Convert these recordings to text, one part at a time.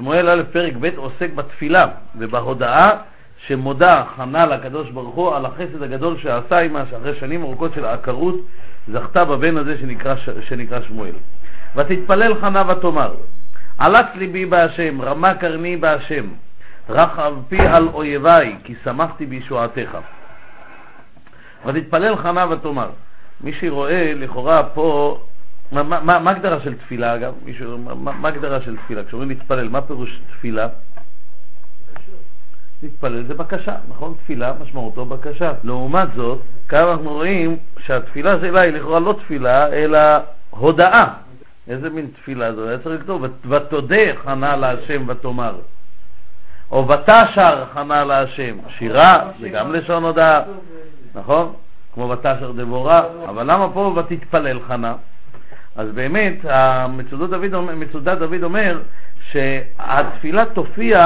שמואל א' פרק ב' עוסק בתפילה ובהודעה שמודה חנה לקדוש ברוך הוא על החסד הגדול שעשה עמה שאחרי שנים ארוכות של עקרות זכתה בבן הזה שנקרא, שנקרא שמואל. ותתפלל חנה ותאמר עלת ליבי בהשם, רמה קרני בהשם, רחב פי על אויביי, כי שמחתי בישועתך. ותתפלל חנה ותאמר. מי שרואה לכאורה פה, מה ההגדרה של תפילה אגב? מה ההגדרה של תפילה? כשאומרים להתפלל, מה פירוש תפילה? להתפלל זה בקשה, נכון? תפילה משמעותו בקשה. לעומת זאת, כאן אנחנו רואים שהתפילה שלה היא לכאורה לא תפילה, אלא הודאה. איזה מין תפילה זו? היה צריך לכתוב, ותודה חנה להשם ותאמר. או ותשר חנה להשם. שירה זה גם לשון הודאה, נכון? כמו ותשר דבורה, אבל למה פה ותתפלל חנה? אז באמת, מצודת דוד, מצודת דוד אומר שהתפילה תופיע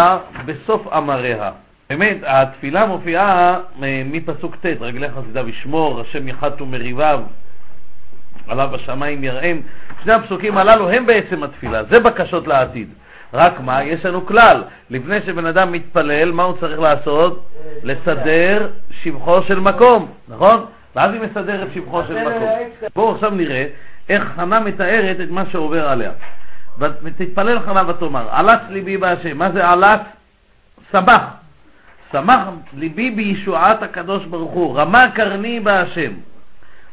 בסוף אמריה. באמת, התפילה מופיעה מפסוק ט', רגלי חסידיו ישמור, השם יחתו מריביו, עליו בשמיים יראם. שני הפסוקים הללו הם בעצם התפילה, זה בקשות לעתיד. רק מה, יש לנו כלל, לפני שבן אדם מתפלל, מה הוא צריך לעשות? לסדר שבחו של מקום, נכון? ואז היא מסדרת שבחו של מקום. בואו עכשיו נראה איך חנה מתארת את מה שעובר עליה. ותתפלל חנה ותאמר, עלת ליבי בהשם. מה זה עלת? שמח. שמח ליבי בישועת הקדוש ברוך הוא, רמה קרני בהשם.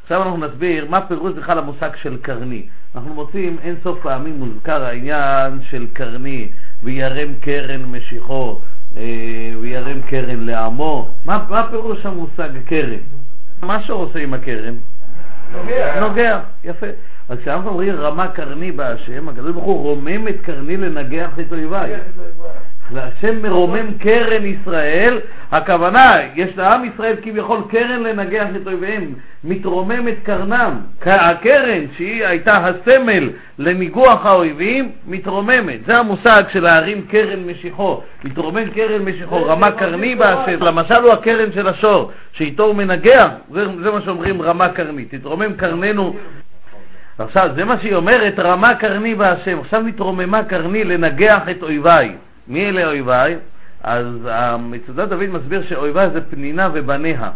עכשיו אנחנו נסביר מה פירוש בכלל המושג של קרני. אנחנו מוצאים אין סוף פעמים מוזכר העניין של קרני, וירם קרן משיחו, אה, וירם קרן לעמו. מה, מה פירוש המושג קרן? מה שהוא עושה עם הקרן? נוגע. יפה. אז כשאנחנו אומרים רמה קרני בהשם, הקדוש ברוך הוא רומם את קרני לנגח את אויביי. והשם מרומם קרן ישראל, הכוונה, יש לעם ישראל כביכול קרן לנגח את אויביהם, מתרוממת קרנם. הקרן, שהיא הייתה הסמל לניגוח האויבים, מתרוממת. זה המושג של להרים קרן משיחו. מתרומם קרן משיחו, רמה קרני בהשם. למשל הוא הקרן של השור, שאיתו הוא מנגח, זה, זה מה שאומרים רמה קרנית. תתרומם קרננו עכשיו, זה מה שהיא אומרת, רמה קרני בהשם. עכשיו מתרוממה קרני לנגח את אויביי. מי אלה אויביי? אז מצודת דוד מסביר שאויביי זה פנינה ובניה.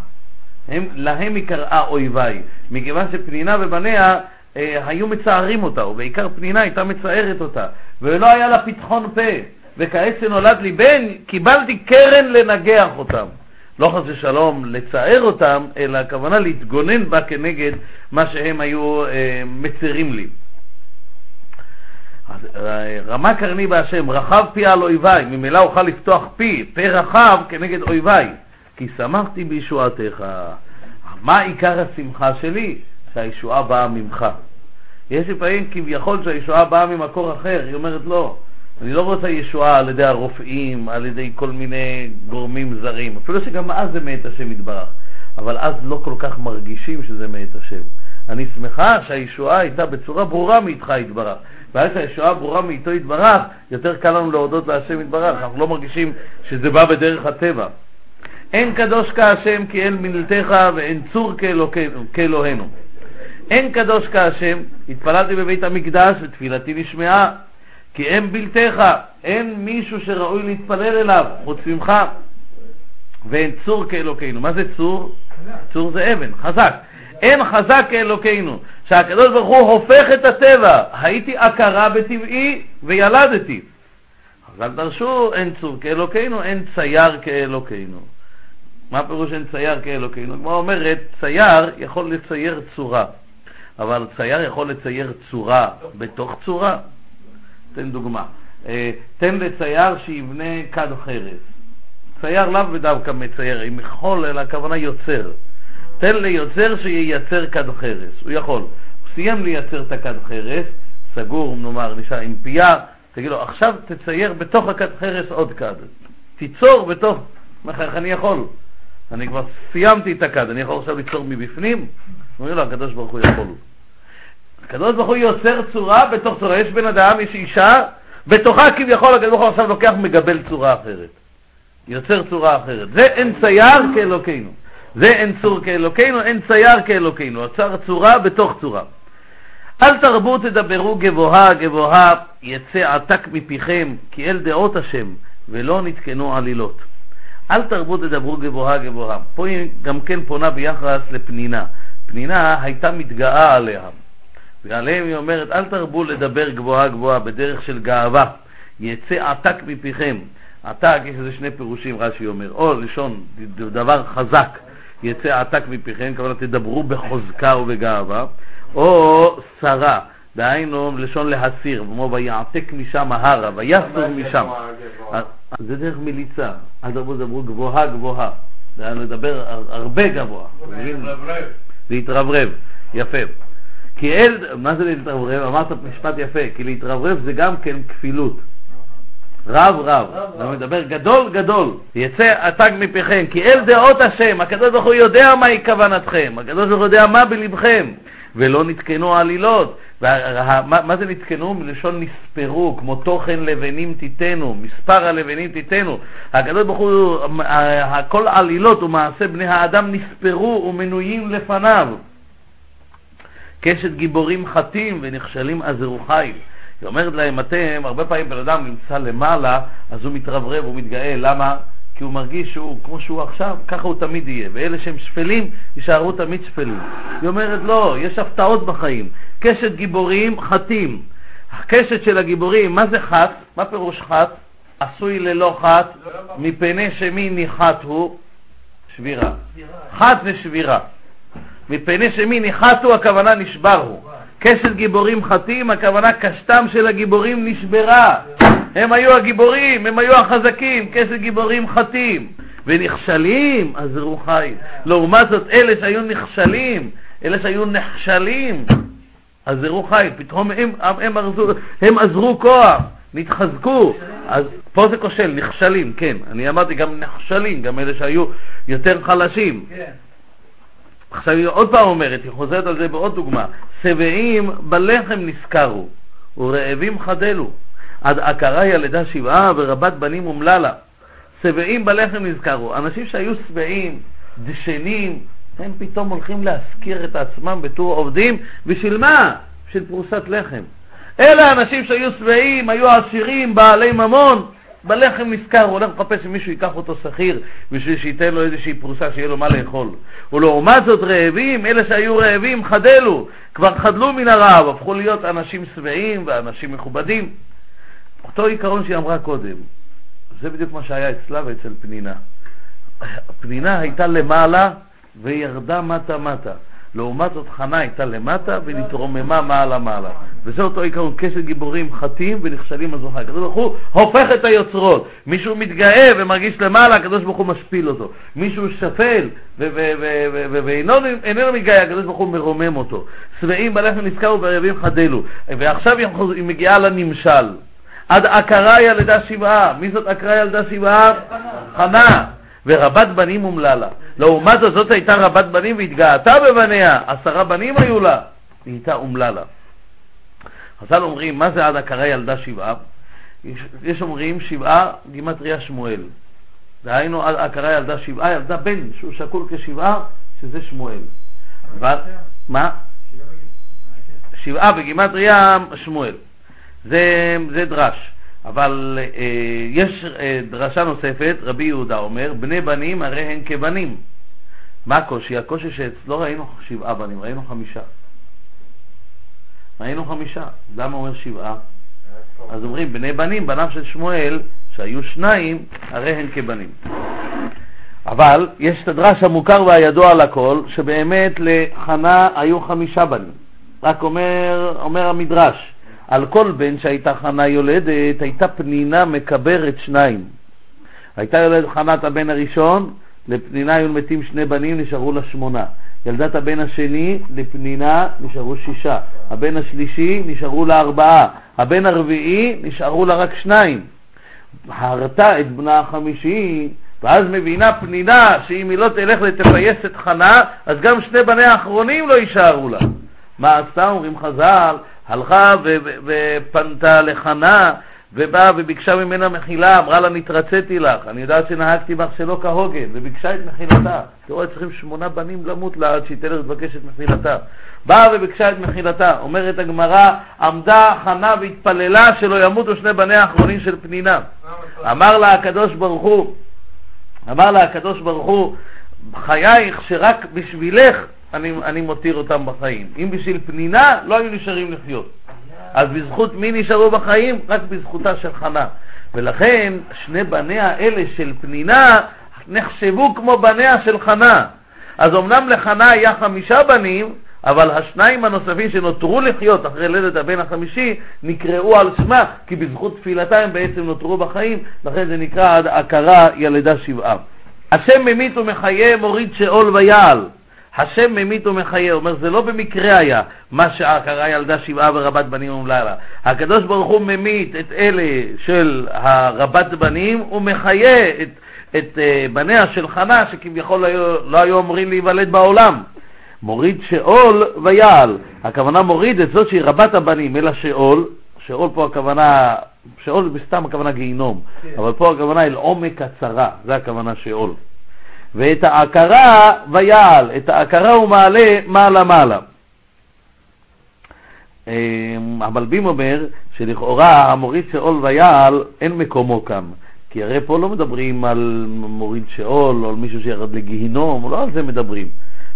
הם, להם היא קראה אויביי, מכיוון שפנינה ובניה אה, היו מצערים אותה, ובעיקר פנינה הייתה מצערת אותה, ולא היה לה פתחון פה, וכעת שנולד לי בן, קיבלתי קרן לנגח אותם. לא חס ושלום לצער אותם, אלא הכוונה להתגונן בה כנגד מה שהם היו אה, מצרים לי. אה, רמה קרני בהשם, רחב פי על אויביי, ממילא אוכל לפתוח פי, פה רחב כנגד אויביי, כי שמחתי בישועתך. מה עיקר השמחה שלי? שהישועה באה ממך. יש לפעמים כביכול שהישועה באה ממקור אחר, היא אומרת לא, אני לא רוצה ישועה על ידי הרופאים, על ידי כל מיני גורמים זרים, אפילו שגם אז זה מאת השם יתברך, אבל אז לא כל כך מרגישים שזה מאת השם. אני שמחה שהישועה הייתה בצורה ברורה מאיתך יתברך. ואז שהישועה ברורה מאיתו יתברך, יותר קל לנו להודות להשם יתברך, אנחנו לא מרגישים שזה בא בדרך הטבע. אין קדוש כהשם כי אין מילתך ואין צור כאלוהינו. אין קדוש כהשם, התפללתי בבית המקדש ותפילתי נשמעה, כי אין בלתך, אין מישהו שראוי להתפלל אליו חוץ ממך, ואין צור כאלוקינו. מה זה צור? צור זה אבן, חזק. אין חזק כאלוקינו, שהקדוש ברוך הוא הופך את הטבע. הייתי עקרה בטבעי וילדתי. חז"ל דרשו, אין צור כאלוקינו, אין צייר כאלוקינו. מה פירוש אין צייר כאלוקינו? כמו אומרת, צייר יכול לצייר צורה, אבל צייר יכול לצייר צורה בתוך צורה. תן דוגמה. אה, תן לצייר שיבנה כד חרס. צייר לאו ודווקא מצייר, עם יכול, אלא הכוונה יוצר. תן ליוצר שייצר כד חרס, הוא יכול. הוא סיים לייצר את הכד חרס, סגור, נאמר, נשאר עם פייה, תגיד לו, עכשיו תצייר בתוך הכד חרס עוד כד. תיצור בתוך, איך אני יכול? אני כבר סיימתי את הכד, אני יכול עכשיו ליצור מבפנים? אומר לו, הקדוש ברוך הוא יכול. הקדוש ברוך הוא יוצר צורה בתוך צורה. יש בן אדם, יש אישה, בתוכה כביכול הקדוש ברוך הוא עכשיו לוקח מגבל צורה אחרת. יוצר צורה אחרת. זה אין צייר כאלוקינו. זה אין צור כאלוקינו, אין צייר כאלוקינו. עצר צורה בתוך צורה. אל תרבו תדברו גבוהה גבוהה, יצא עתק מפיכם, כי אל דעות השם, ולא נתקנו עלילות. אל תרבו תדברו גבוהה גבוהה. פה היא גם כן פונה ביחס לפנינה. פנינה הייתה מתגאה עליה, ועליהם היא אומרת, אל תרבו לדבר גבוהה גבוהה בדרך של גאווה, יצא עתק מפיכם. עתק, יש לזה שני פירושים, רש"י אומר, או לשון דבר חזק, יצא עתק מפיכם, כמובן תדברו בחוזקה ובגאווה, או שרה, דהיינו לשון להסיר, כמו ויעתק משם ההרה, ויסור משם. זה דרך מליצה, אל תדברו, דברו גבוהה גבוהה, דהיינו לדבר הרבה גבוה. להתרברב, יפה. כי אל, מה זה להתרברב? אמרת משפט יפה, כי להתרברב זה גם כן כפילות. רב רב, הוא מדבר גדול גדול, יצא התג מפיכם, כי אל דעות השם, הקדוש ברוך הוא יודע מהי כוונתכם, הקדוש ברוך הוא יודע מה בלבכם, ולא נתקנו עלילות. מה זה נתקנו? מלשון נספרו, כמו תוכן לבנים תיתנו, מספר הלבנים תיתנו. הקדוש ברוך הוא, כל עלילות ומעשה בני האדם נספרו ומנויים לפניו. קשת גיבורים חטים ונכשלים עזרו חיל. היא אומרת להם, אתם, הרבה פעמים בן אדם נמצא למעלה, אז הוא מתרברב, הוא מתגאה, למה? כי הוא מרגיש שהוא, כמו שהוא עכשיו, ככה הוא תמיד יהיה. ואלה שהם שפלים, יישארו תמיד שפלים. היא אומרת, לא, יש הפתעות בחיים. קשת גיבורים, חטים. הקשת של הגיבורים, מה זה חט? מה פירוש חט? עשוי ללא חט, מפני שמי ניחת הוא? שבירה. חט זה שבירה. מפני שמי ניחת הוא, הכוונה נשבר הוא. קשת גיבורים חטים, הכוונה קשתם של הגיבורים נשברה. הם היו הגיבורים, הם היו החזקים, קשת גיבורים חטים. ונכשלים, אז רוחיים. לעומת זאת, אלה שהיו נכשלים, אלה שהיו נכשלים, אז רוחיים. פתאום הם, הם, הם, עזרו, הם עזרו כוח, נתחזקו. אז פה זה כושל, נכשלים, כן. אני אמרתי גם נכשלים, גם אלה שהיו יותר חלשים. כן. עכשיו היא עוד פעם אומרת, היא חוזרת על זה בעוד דוגמה, שבעים בלחם נזכרו, ורעבים חדלו, עד עקרה ילדה שבעה ורבת בנים אומללה. שבעים בלחם נזכרו, אנשים שהיו שבעים, דשנים, הם פתאום הולכים להשכיר את עצמם בתור עובדים, בשביל מה? בשביל פרוסת לחם. אלה האנשים שהיו שבעים, היו עשירים, בעלי ממון, בלחם נזכר, הוא הולך לחפש שמישהו ייקח אותו שכיר בשביל שייתן לו איזושהי פרוסה שיהיה לו מה לאכול. ולעומת זאת רעבים, אלה שהיו רעבים חדלו, כבר חדלו מן הרעב, הפכו להיות אנשים שבעים ואנשים מכובדים. אותו עיקרון שהיא אמרה קודם, זה בדיוק מה שהיה אצלה ואצל פנינה. פנינה הייתה למעלה וירדה מטה מטה. לעומת זאת חנה הייתה למטה ונתרוממה מעלה מעלה. וזה אותו עיקרון, קשת גיבורים חטאים ונכשלים על זוכה. הקדוש ברוך הוא הופך את היוצרות. מישהו מתגאה ומרגיש למעלה, הקדוש ברוך הוא משפיל אותו. מישהו שפל ואיננו מתגאה, הקדוש ברוך הוא מרומם אותו. שבעים בלחם נזכרו ורעבים חדלו. ועכשיו היא מגיעה לנמשל. עד עקרה ילדה שבעה. מי זאת עקרה ילדה שבעה? חנה. ורבת בנים אומלה לה. לעומת זאת, זאת הייתה רבת בנים והתגאתה בבניה, עשרה בנים היו לה, היא הייתה אומלה לה. חז"ל אומרים, מה זה עד הכרה ילדה שבעה? יש, יש אומרים שבעה גימטריה שמואל. דהיינו, עד הכרה ילדה שבעה, ילדה בן שהוא שקול כשבעה, שזה שמואל. ו... מה? שבעה בגימטריה שמואל. זה, זה דרש. אבל אה, יש אה, דרשה נוספת, רבי יהודה אומר, בני בנים הרי הן כבנים. מה הקושי? הקושי שאצלו ראינו שבעה בנים, ראינו חמישה. ראינו חמישה. למה אומר שבעה? אז אומרים, בני בנים, בניו של שמואל, שהיו שניים, הרי הן כבנים. אבל יש את הדרש המוכר והידוע לכל, שבאמת לחנה היו חמישה בנים. רק אומר, אומר המדרש, על כל בן שהייתה חנה יולדת, הייתה פנינה מקברת שניים. הייתה יולדת חנה הבן הראשון, לפנינה היו מתים שני בנים, נשארו לה שמונה. ילדת הבן השני, לפנינה נשארו שישה. הבן השלישי, נשארו לה ארבעה. הבן הרביעי, נשארו לה רק שניים. הרתה את בנה החמישי, ואז מבינה פנינה שאם היא לא תלך לתפייס את חנה, אז גם שני בניה האחרונים לא יישארו לה. מה עשתה, אומרים חז"ל, הלכה ופנתה לחנה ובאה וביקשה ממנה מחילה, אמרה לה נתרציתי לך, אני יודעת שנהגתי בך שלא כהוגן, וביקשה את מחילתה. תראו, צריכים שמונה בנים למות לה עד שהיא תלך לבקש את מחילתה. באה וביקשה את מחילתה. אומרת הגמרא, עמדה חנה והתפללה שלא ימותו שני בניה האחרונים של פנינה. אמר לה הקדוש ברוך הוא, אמר לה הקדוש ברוך הוא, חייך שרק בשבילך אני, אני מותיר אותם בחיים. אם בשביל פנינה לא היו נשארים לחיות. אז בזכות מי נשארו בחיים? רק בזכותה של חנה. ולכן שני בניה אלה של פנינה נחשבו כמו בניה של חנה. אז אמנם לחנה היה חמישה בנים, אבל השניים הנוספים שנותרו לחיות אחרי לידת הבן החמישי נקראו על שמה, כי בזכות תפילתה הם בעצם נותרו בחיים, לכן זה נקרא הכרה ילדה שבעה. השם ממית ומחיה מוריד שאול ויעל. השם ממית ומחיה, אומר זה לא במקרה היה מה שהכרה ילדה שבעה ורבת בנים ומלאלה. הקדוש ברוך הוא ממית את אלה של הרבת בנים ומחיה את, את uh, בניה של חנה שכביכול לא היו אמורים להיוולד בעולם. מוריד שאול ויעל. הכוונה מוריד את זאת שהיא רבת הבנים אל השאול, שאול פה הכוונה, שאול זה בסתם הכוונה גיהינום, כן. אבל פה הכוונה אל עומק הצרה, זה הכוונה שאול. ואת ההכרה ויעל, את ההכרה הוא מעלה מעלה מעלה. אמ, המלבים אומר שלכאורה המוריד שאול ויעל אין מקומו כאן, כי הרי פה לא מדברים על מוריד שאול או על מישהו שירד לגיהינום, לא על זה מדברים.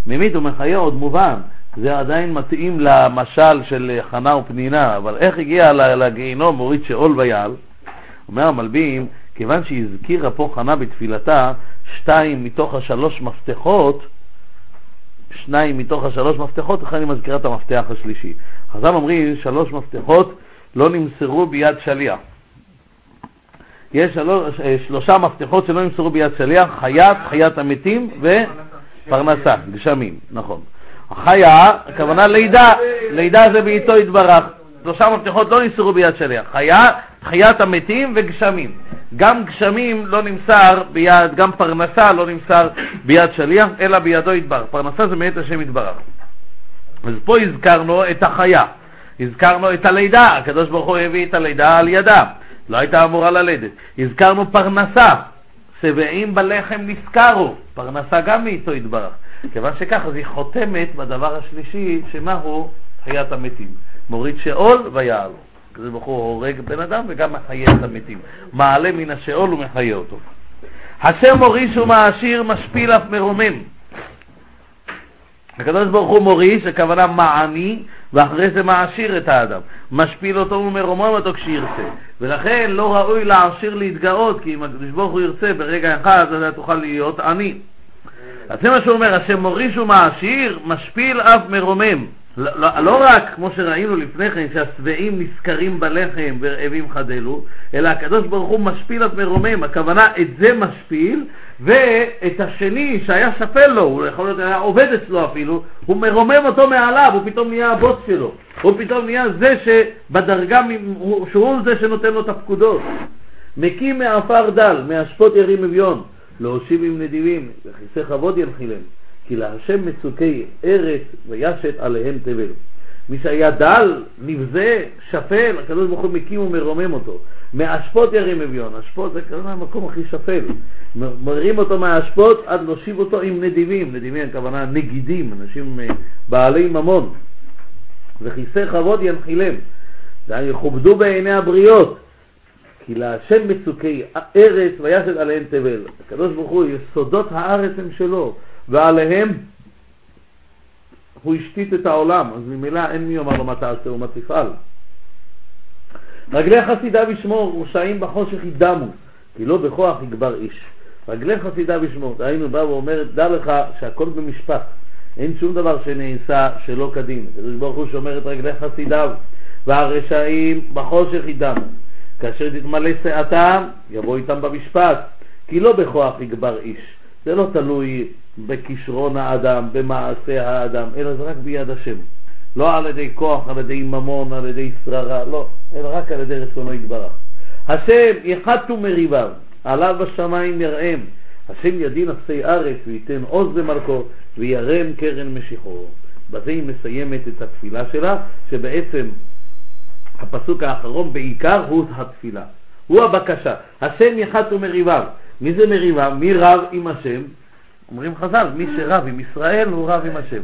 ממית ומחיה עוד מובן, זה עדיין מתאים למשל של חנה ופנינה, אבל איך הגיע לגיהינום מוריד שאול ויעל? אומר המלבים, כיוון שהזכירה פה חנה בתפילתה שתיים מתוך השלוש מפתחות, שניים מתוך השלוש מפתחות, לכן אני מזכירה את המפתח השלישי. חז"ל אומרים שלוש מפתחות לא נמסרו ביד שליח. יש שלוש, אה, שלושה מפתחות שלא נמסרו ביד שליח, חיית, חיית המתים ופרנסה, גשמים, נכון. חיה, הכוונה לידה, לידה זה בעיתו יתברך. שלושה מפתחות לא נמסרו ביד שליח, חיה, חיית המתים וגשמים. גם גשמים לא נמסר ביד, גם פרנסה לא נמסר ביד שליח, אלא בידו יתברך. פרנסה זה מאת השם יתברך. אז פה הזכרנו את החיה, הזכרנו את הלידה, הקדוש ברוך הוא הביא את הלידה על ידה, לא הייתה אמורה ללדת. הזכרנו פרנסה, שבעים בלחם נזכרו, פרנסה גם מאיתו יתברך. כיוון שכך, אז היא חותמת בדבר השלישי, שמהו חיית המתים. מוריד שאול ויעלו. הקדוש ברוך הוא הורג בן אדם וגם מחיה את המתים. מעלה מן השאול ומחיה אותו. השם מוריש ומעשיר, משפיל אף מרומם. הקדוש ברוך הוא מוריש, הכוונה מעני, ואחרי זה מעשיר את האדם. משפיל אותו ומרומם אותו כשירצה. ולכן לא ראוי לעשיר להתגאות, כי אם הקדוש ברוך הוא ירצה ברגע אחד, אז אתה תוכל להיות עני. אז זה מה שהוא אומר, השם מוריש ומעשיר, משפיל אף מרומם. לא, לא, לא רק, כמו שראינו לפני כן, שהשבעים נזכרים בלחם ורעבים חדלו, אלא הקדוש ברוך הוא משפיל את מרומם, הכוונה את זה משפיל, ואת השני שהיה שפל לו, הוא יכול להיות היה עובד אצלו אפילו, הוא מרומם אותו מעליו, הוא פתאום נהיה הבוס שלו, הוא פתאום נהיה זה שבדרגה, שהוא זה שנותן לו את הפקודות. מקים מעפר דל, מאשפות ירים אביון, להושיב עם נדיבים, וכיסא כבוד ינחילם. כי להשם מצוקי ארץ וישת עליהם תבל. מי שהיה דל, נבזה, שפל, הקדוש ברוך הוא מקים ומרומם אותו. מאשפות ירים אביון, אשפות זה כמובן המקום הכי שפל. מרים אותו מהאשפות עד להושיב אותו עם נדיבים, נדיבים הכוונה נגידים, אנשים אה, בעלי ממון. וכיסא כבוד ינחילם, יכובדו בעיני הבריות, כי להשם מצוקי ארץ וישת עליהם תבל. הקדוש ברוך הוא, יסודות הארץ הם שלו. ועליהם הוא השתית את העולם, אז ממילא אין מי יאמר לו מה תעשה ומה תפעל. רגלי חסידיו ישמור, רשעים בחושך ידמו, כי לא בכוח יגבר איש. רגלי חסידיו ישמור, דהיינו בא ואומר, דע לך שהכל במשפט, אין שום דבר שנעשה שלא כדין. הקדוש ברוך הוא שומר את רגלי חסידיו, והרשעים בחושך ידמו. כאשר תתמלא שעתם, יבוא איתם במשפט, כי לא בכוח יגבר איש. זה לא תלוי בכישרון האדם, במעשה האדם, אלא זה רק ביד השם. לא על ידי כוח, על ידי ממון, על ידי שררה, לא, אלא רק על ידי רצונו יתברך. השם יחתו מריביו, עליו בשמיים יראם. השם ידין אפסי ארץ וייתן עוז במלכו וירם קרן משיחו. בזה היא מסיימת את התפילה שלה, שבעצם הפסוק האחרון בעיקר הוא התפילה, הוא הבקשה. השם יחת ומריביו. מי זה מריביו? מי רב עם השם? אומרים חז"ל, מי שרב עם ישראל הוא רב עם השם.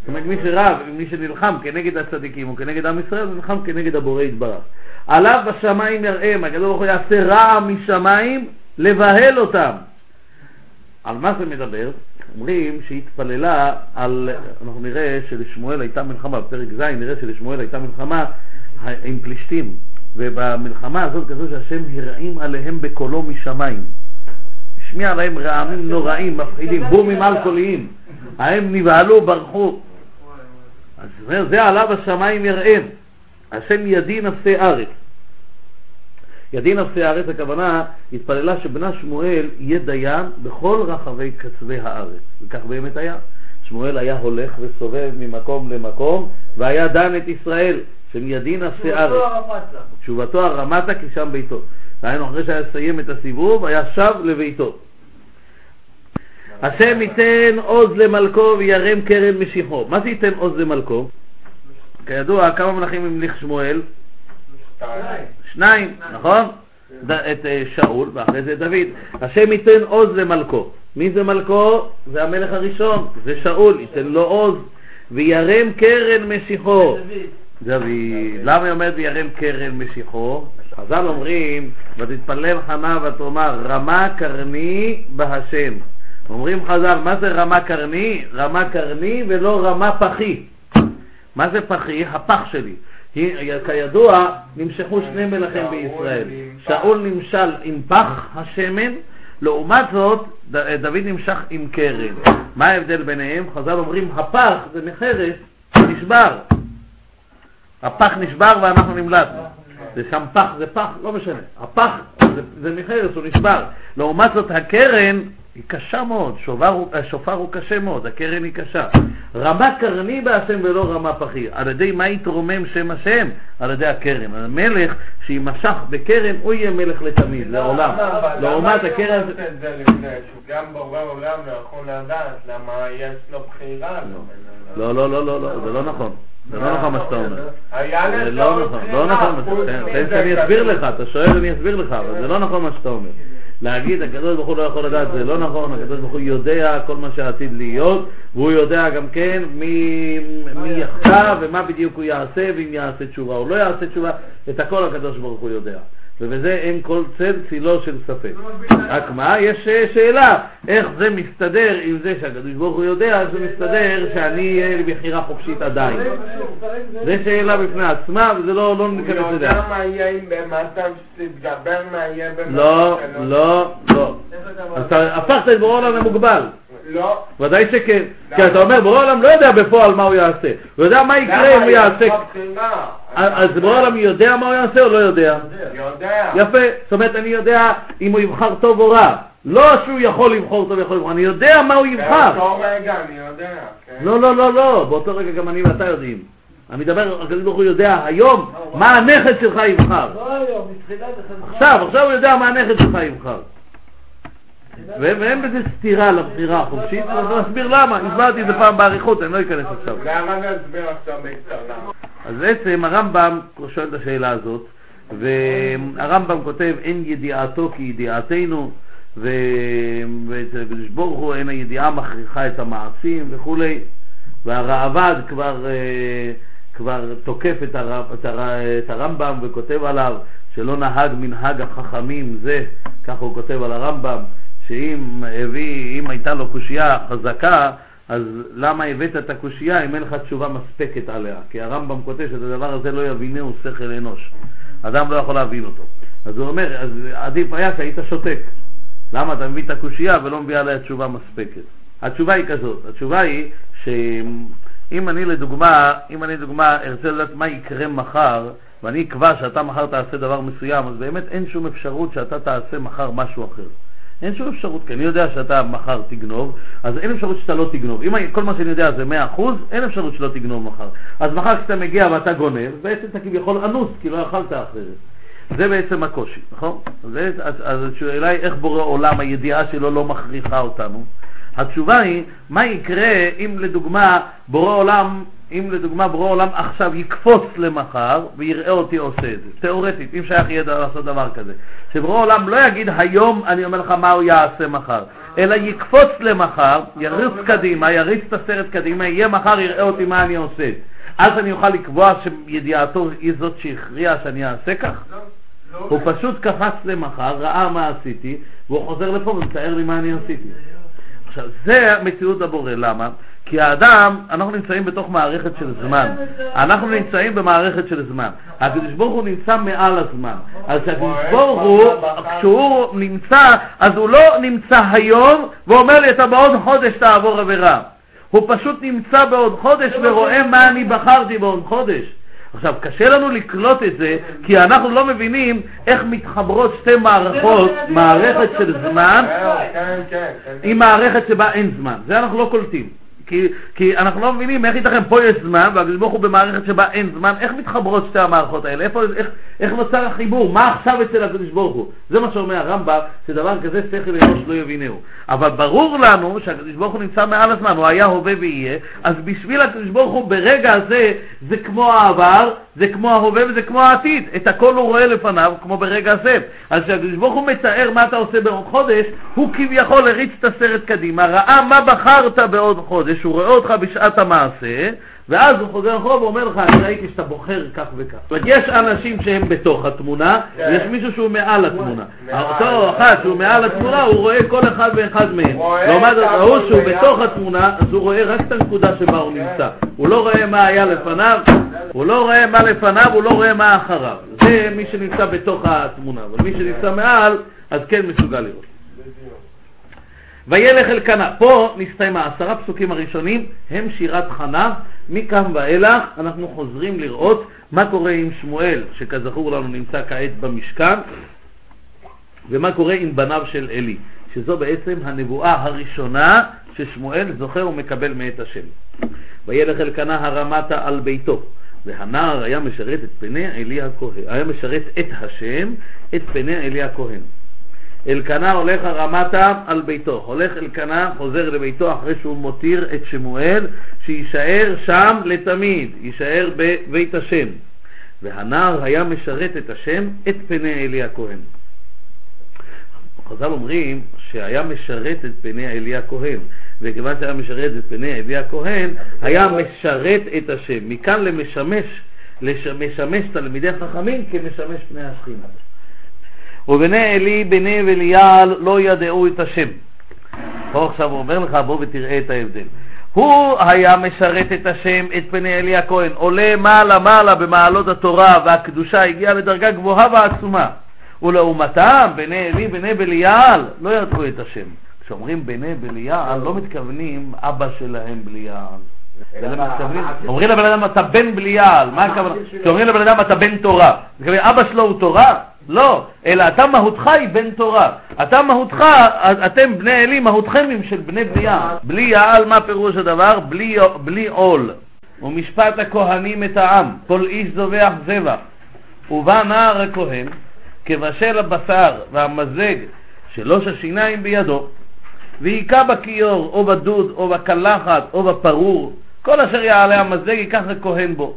זאת אומרת, מי שרב, מי שנלחם כנגד הצדיקים או כנגד עם ישראל, נלחם כנגד הבורא יתברך. עליו בשמיים יראם, הקדוש ברוך הוא יעשה רע משמיים לבהל אותם. על מה זה מדבר? אומרים שהיא התפללה על, אנחנו נראה שלשמואל הייתה מלחמה, בפרק ז' נראה שלשמואל הייתה מלחמה עם פלישתים, ובמלחמה הזאת כזו שהשם הרעים עליהם בקולו משמיים. השמיע עליהם רעמים נוראים, מפחידים, בומים אלכוהוליים. הם נבהלו, ברחו. אז זה עליו השמיים יראם. השם ידין נפשי ארץ. ידין נפשי הארץ, הכוונה, התפללה שבנה שמואל יהיה דיין בכל רחבי קצווי הארץ. וכך באמת היה. שמואל היה הולך וסובב ממקום למקום, והיה דן את ישראל, ידין נפשי ארץ. תשובתו הרמתה כי שם ביתו. דהיינו, אחרי שהיה סיים את הסיבוב, היה שב לביתו. השם ייתן עוז למלכו וירם קרן משיחו. מה זה ייתן עוז למלכו? כידוע, כמה מלכים המליך שמואל? שניים, נכון? את אה, שאול ואחרי זה דוד. השם ייתן עוז למלכו. מי זה מלכו? זה המלך הראשון, זה שאול, ייתן לו עוז. וירם קרן משיחו. דוד. למה היא אומרת וירם קרן משיחו? חז"ל אומרים, ותתפלל חנה ותאמר, רמה קרני בהשם. אומרים חז"ל, מה זה רמה קרני? רמה קרני ולא רמה פחי. מה זה פחי? הפח שלי. כידוע, נמשכו שני מלכים בישראל. שאול נמשל עם פח השמן, לעומת זאת, דוד נמשך עם קרן. מה ההבדל ביניהם? חז"ל אומרים, הפח זה מחרס, נשבר. הפח נשבר ואנחנו נמלטנו. זה שם פח, זה פח, לא משנה. הפח זה, זה מחרס, הוא נשבר. לעומת זאת, הקרן היא קשה מאוד, שובר, השופר הוא קשה מאוד, הקרן היא קשה. רמה קרני בהשם ולא רמה פחי. על ידי מה יתרומם שם השם? על ידי הקרן. המלך שימשך בקרן, הוא יהיה מלך לתמיד, לעולם. לעומת הקרן... גם בורא עולם לא יכול לדעת למה יש לו בחירה. לא, לא, לא, לא, זה לא נכון. זה לא נכון מה שאתה אומר. זה לא נכון, לא נכון. תן שאני אסביר לך, אתה שואל אני אסביר לך, אבל זה לא נכון מה שאתה אומר. להגיד הקדוש ברוך הוא לא יכול לדעת זה לא נכון, הקדוש ברוך הוא יודע כל מה שעתיד להיות והוא יודע גם כן מי, מי יחטא ומה בדיוק הוא יעשה ואם יעשה תשובה או לא יעשה תשובה, את הכל הקדוש ברוך הוא יודע. ובזה אין כל צל צילו של ספק. רק מה, יש שאלה, איך זה מסתדר עם זה שהקדוש ברוך הוא יודע, איך זה מסתדר שאני אהיה לי בחירה חופשית עדיין. זה שאלה בפני עצמה, וזה לא, לא ניכנס לזה. הוא יודע מה יהיה אם במצב שתתגבר מה יהיה במצב לא, לא, לא. אתה הפכת את בורא עולם למוגבל. לא. ודאי שכן. כי אתה אומר, בורא עולם לא יודע בפועל מה הוא יעשה. הוא יודע מה יקרה אם הוא יעשה. אז בורא עולם יודע מה הוא יעשה או לא יודע? יודע. יפה. זאת אומרת, אני יודע אם הוא יבחר טוב או רע. לא שהוא יכול לבחור טוב ויכול לבחור, אני יודע מה הוא יבחר. באותו רגע אני יודע. כן. לא, לא, לא, לא. באותו רגע גם אני ואתה יודעים. אני מדבר, הקדוש ברוך הוא יודע היום מה הנכד שלך יבחר. לא היום, מתחילת עכשיו, עכשיו הוא יודע מה הנכד שלך יבחר. ואין בזה סתירה לבחירה החופשית, אז נסביר למה, הסברתי את זה פעם באריכות, אני לא אכנס עכשיו. למה נסביר עכשיו בקצרה? אז בעצם הרמב"ם שואל את השאלה הזאת, והרמב"ם כותב אין ידיעתו כידיעתנו, ואצל הקדוש ברוך הוא אין הידיעה מכריחה את המעשים וכולי, והראב"ד כבר, אה, כבר תוקף את, הרב, את, הר, את הרמב"ם וכותב עליו שלא נהג מנהג החכמים זה, כך הוא כותב על הרמב"ם, שאם הביא, אם הייתה לו קושייה חזקה, אז למה הבאת את הקושייה אם אין לך תשובה מספקת עליה? כי הרמב"ם כותב שאת הדבר הזה לא יבינהו שכל אנוש. אדם לא יכול להבין אותו. אז הוא אומר, אז עדיף היה שהיית שותק. למה אתה מביא את הקושייה ולא מביא עליה תשובה מספקת? התשובה היא כזאת, התשובה היא שאם אני לדוגמה, אם אני לדוגמה ארצה לדעת מה יקרה מחר, ואני אקבע שאתה מחר תעשה דבר מסוים, אז באמת אין שום אפשרות שאתה תעשה מחר משהו אחר. אין שום אפשרות, כי אני יודע שאתה מחר תגנוב, אז אין אפשרות שאתה לא תגנוב. אם כל מה שאני יודע זה 100%, אין אפשרות שלא תגנוב מחר. אז מחר כשאתה מגיע ואתה גונב, בעצם אתה כביכול אנוס, כי לא יכלת אחרת. זה בעצם הקושי, נכון? אז, אז, אז השאלה היא איך בורא עולם, הידיעה שלו לא מכריחה אותנו. התשובה היא, מה יקרה אם לדוגמה בורא עולם אם לדוגמה ברור עולם עכשיו יקפוץ למחר ויראה אותי עושה את זה, תיאורטית, אם שייך יהיה לעשות דבר כזה. שברור עולם לא יגיד היום אני אומר לך מה הוא יעשה מחר, אלא יקפוץ למחר, יריץ קדימה, יריץ את הסרט קדימה, יהיה מחר, יראה אותי מה אני עושה. אז אני אוכל לקבוע שידיעתו היא זאת שהכריעה שאני אעשה כך? לא, לא הוא. פשוט קפץ למחר, ראה מה עשיתי, והוא חוזר לפה ומתאר לי מה אני עשיתי. עכשיו, זה מציאות הבורא, למה? כי האדם, אנחנו נמצאים בתוך מערכת של זמן. אנחנו נמצאים במערכת של זמן. הקדוש ברוך הוא נמצא מעל הזמן. אז הקדוש ברוך הוא, כשהוא נמצא, אז הוא לא נמצא היום ואומר לי, אתה בעוד חודש תעבור עבירה. הוא פשוט נמצא בעוד חודש ורואה מה אני בחרתי בעוד חודש. עכשיו, קשה לנו לקלוט את זה, כי אנחנו לא מבינים איך מתחברות שתי מערכות, מערכת של זמן כן, כן, כן. עם מערכת שבה אין זמן. זה אנחנו לא קולטים. כי, כי אנחנו לא מבינים איך ייתכן, פה יש זמן, והקדוש ברוך הוא במערכת שבה אין זמן, איך מתחברות שתי המערכות האלה? איפה, איך, איך נוצר החיבור? מה עכשיו אצל הקדוש ברוך הוא? זה מה שאומר הרמב"ם, שדבר כזה שכל אנוש לא יבינהו. אבל ברור לנו שהקדוש ברוך הוא נמצא מעל הזמן, הוא היה, הווה ויהיה, אז בשביל הקדוש ברוך הוא ברגע הזה, זה כמו העבר, זה כמו ההווה וזה כמו העתיד. את הכל הוא רואה לפניו, כמו ברגע זה. אז כשהקדוש ברוך הוא מתאר מה אתה עושה בעוד חודש, הוא כביכול הריץ את הסרט קדימה, ראה מה בחרת בעוד חודש, הוא רואה אותך בשעת המעשה, ואז הוא חוזר אחורה ואומר לך, אני ראיתי שאתה בוחר כך וכך. זאת אומרת, יש אנשים שהם בתוך התמונה, כן. ויש מישהו שהוא מעל התמונה. אותו אחד שהוא מעל התמונה, הוא רואה כל אחד ואחד מהם. לעומת את זאת, ההוא שהוא. בתוך התמונה, אז הוא רואה רק את הנקודה שבה הוא כן. נמצא. הוא לא רואה מה היה לפניו, הוא לא רואה מה לפניו, הוא לא רואה מה אחריו. זה מי שנמצא בתוך התמונה, אבל מי שנמצא מעל, אז כן מסוגל לראות. וילך אלקנה. פה נסתיים העשרה פסוקים הראשונים, הם שירת חנה. מכאן ואילך אנחנו חוזרים לראות מה קורה עם שמואל, שכזכור לנו נמצא כעת במשכן, ומה קורה עם בניו של עלי, שזו בעצם הנבואה הראשונה ששמואל זוכר ומקבל מאת השם. וילך אלקנה הרמתה על ביתו, והנער היה משרת את פני עלי הכהן, היה משרת את השם, את פני עלי הכהן. אלקנה הולך הרמתה על ביתו, הולך אלקנה, חוזר לביתו אחרי שהוא מותיר את שמואל, שיישאר שם לתמיד, יישאר בבית השם. והנער היה משרת את השם, את פני עלי הכהן. חז"ל אומרים שהיה משרת את פני עלי הכהן, וכיוון שהיה משרת את פני עלי הכהן, היה משרת את השם. מכאן למשמש, לשמש תלמידי חכמים כמשמש פני השכינה. ובני עלי, בני וליעל, לא ידעו את השם. פה עכשיו הוא אומר לך, בוא ותראה את ההבדל. הוא היה משרת את השם, את פני עלי הכהן, עולה מעלה מעלה במעלות התורה והקדושה, הגיע לדרגה גבוהה ועצומה. ולעומתם, בני עלי, בני בליעל, לא ידעו את השם. כשאומרים בני בליעל, לא מתכוונים אבא שלהם בליעל. אומרים לבן אדם אתה בן בליעל, מה הכוונה? כשאומרים לבן אדם אתה בן תורה, אבא שלו הוא תורה? לא, אלא אתה מהותך היא בן תורה. אתה מהותך, אתם בני עלי, מהותכם הם של בני בליעל. בליעל, מה פירוש הדבר? בלי, בלי עול. ומשפט הכהנים את העם, כל איש זובח זבח. ובא נער הכהן, כבשל הבשר והמזג שלוש השיניים בידו, והיכה בכיור, או בדוד, או בקלחת, או בפרור, כל אשר יעלה המזג ייקח הכהן בו.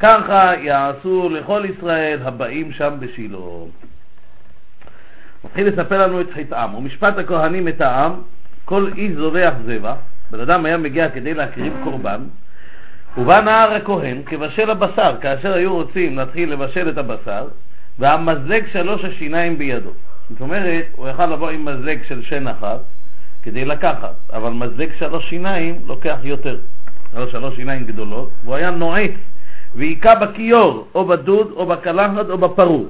ככה יעשו לכל ישראל הבאים שם בשילה. מתחיל לספר לנו את חטאם. ומשפט הכהנים את העם, כל איש זובח זבח, בן אדם היה מגיע כדי להקריב קורבן, ובא נער הכהן כבשל הבשר, כאשר היו רוצים להתחיל לבשל את הבשר, והמזג שלוש השיניים בידו. זאת אומרת, הוא יכל לבוא עם מזלג של שן אחת כדי לקחת, אבל מזלג שלוש שיניים לוקח יותר. שלוש שיניים גדולות, והוא היה נועץ והיכה בכיור, או בדוד, או בקלחת, או בפרור.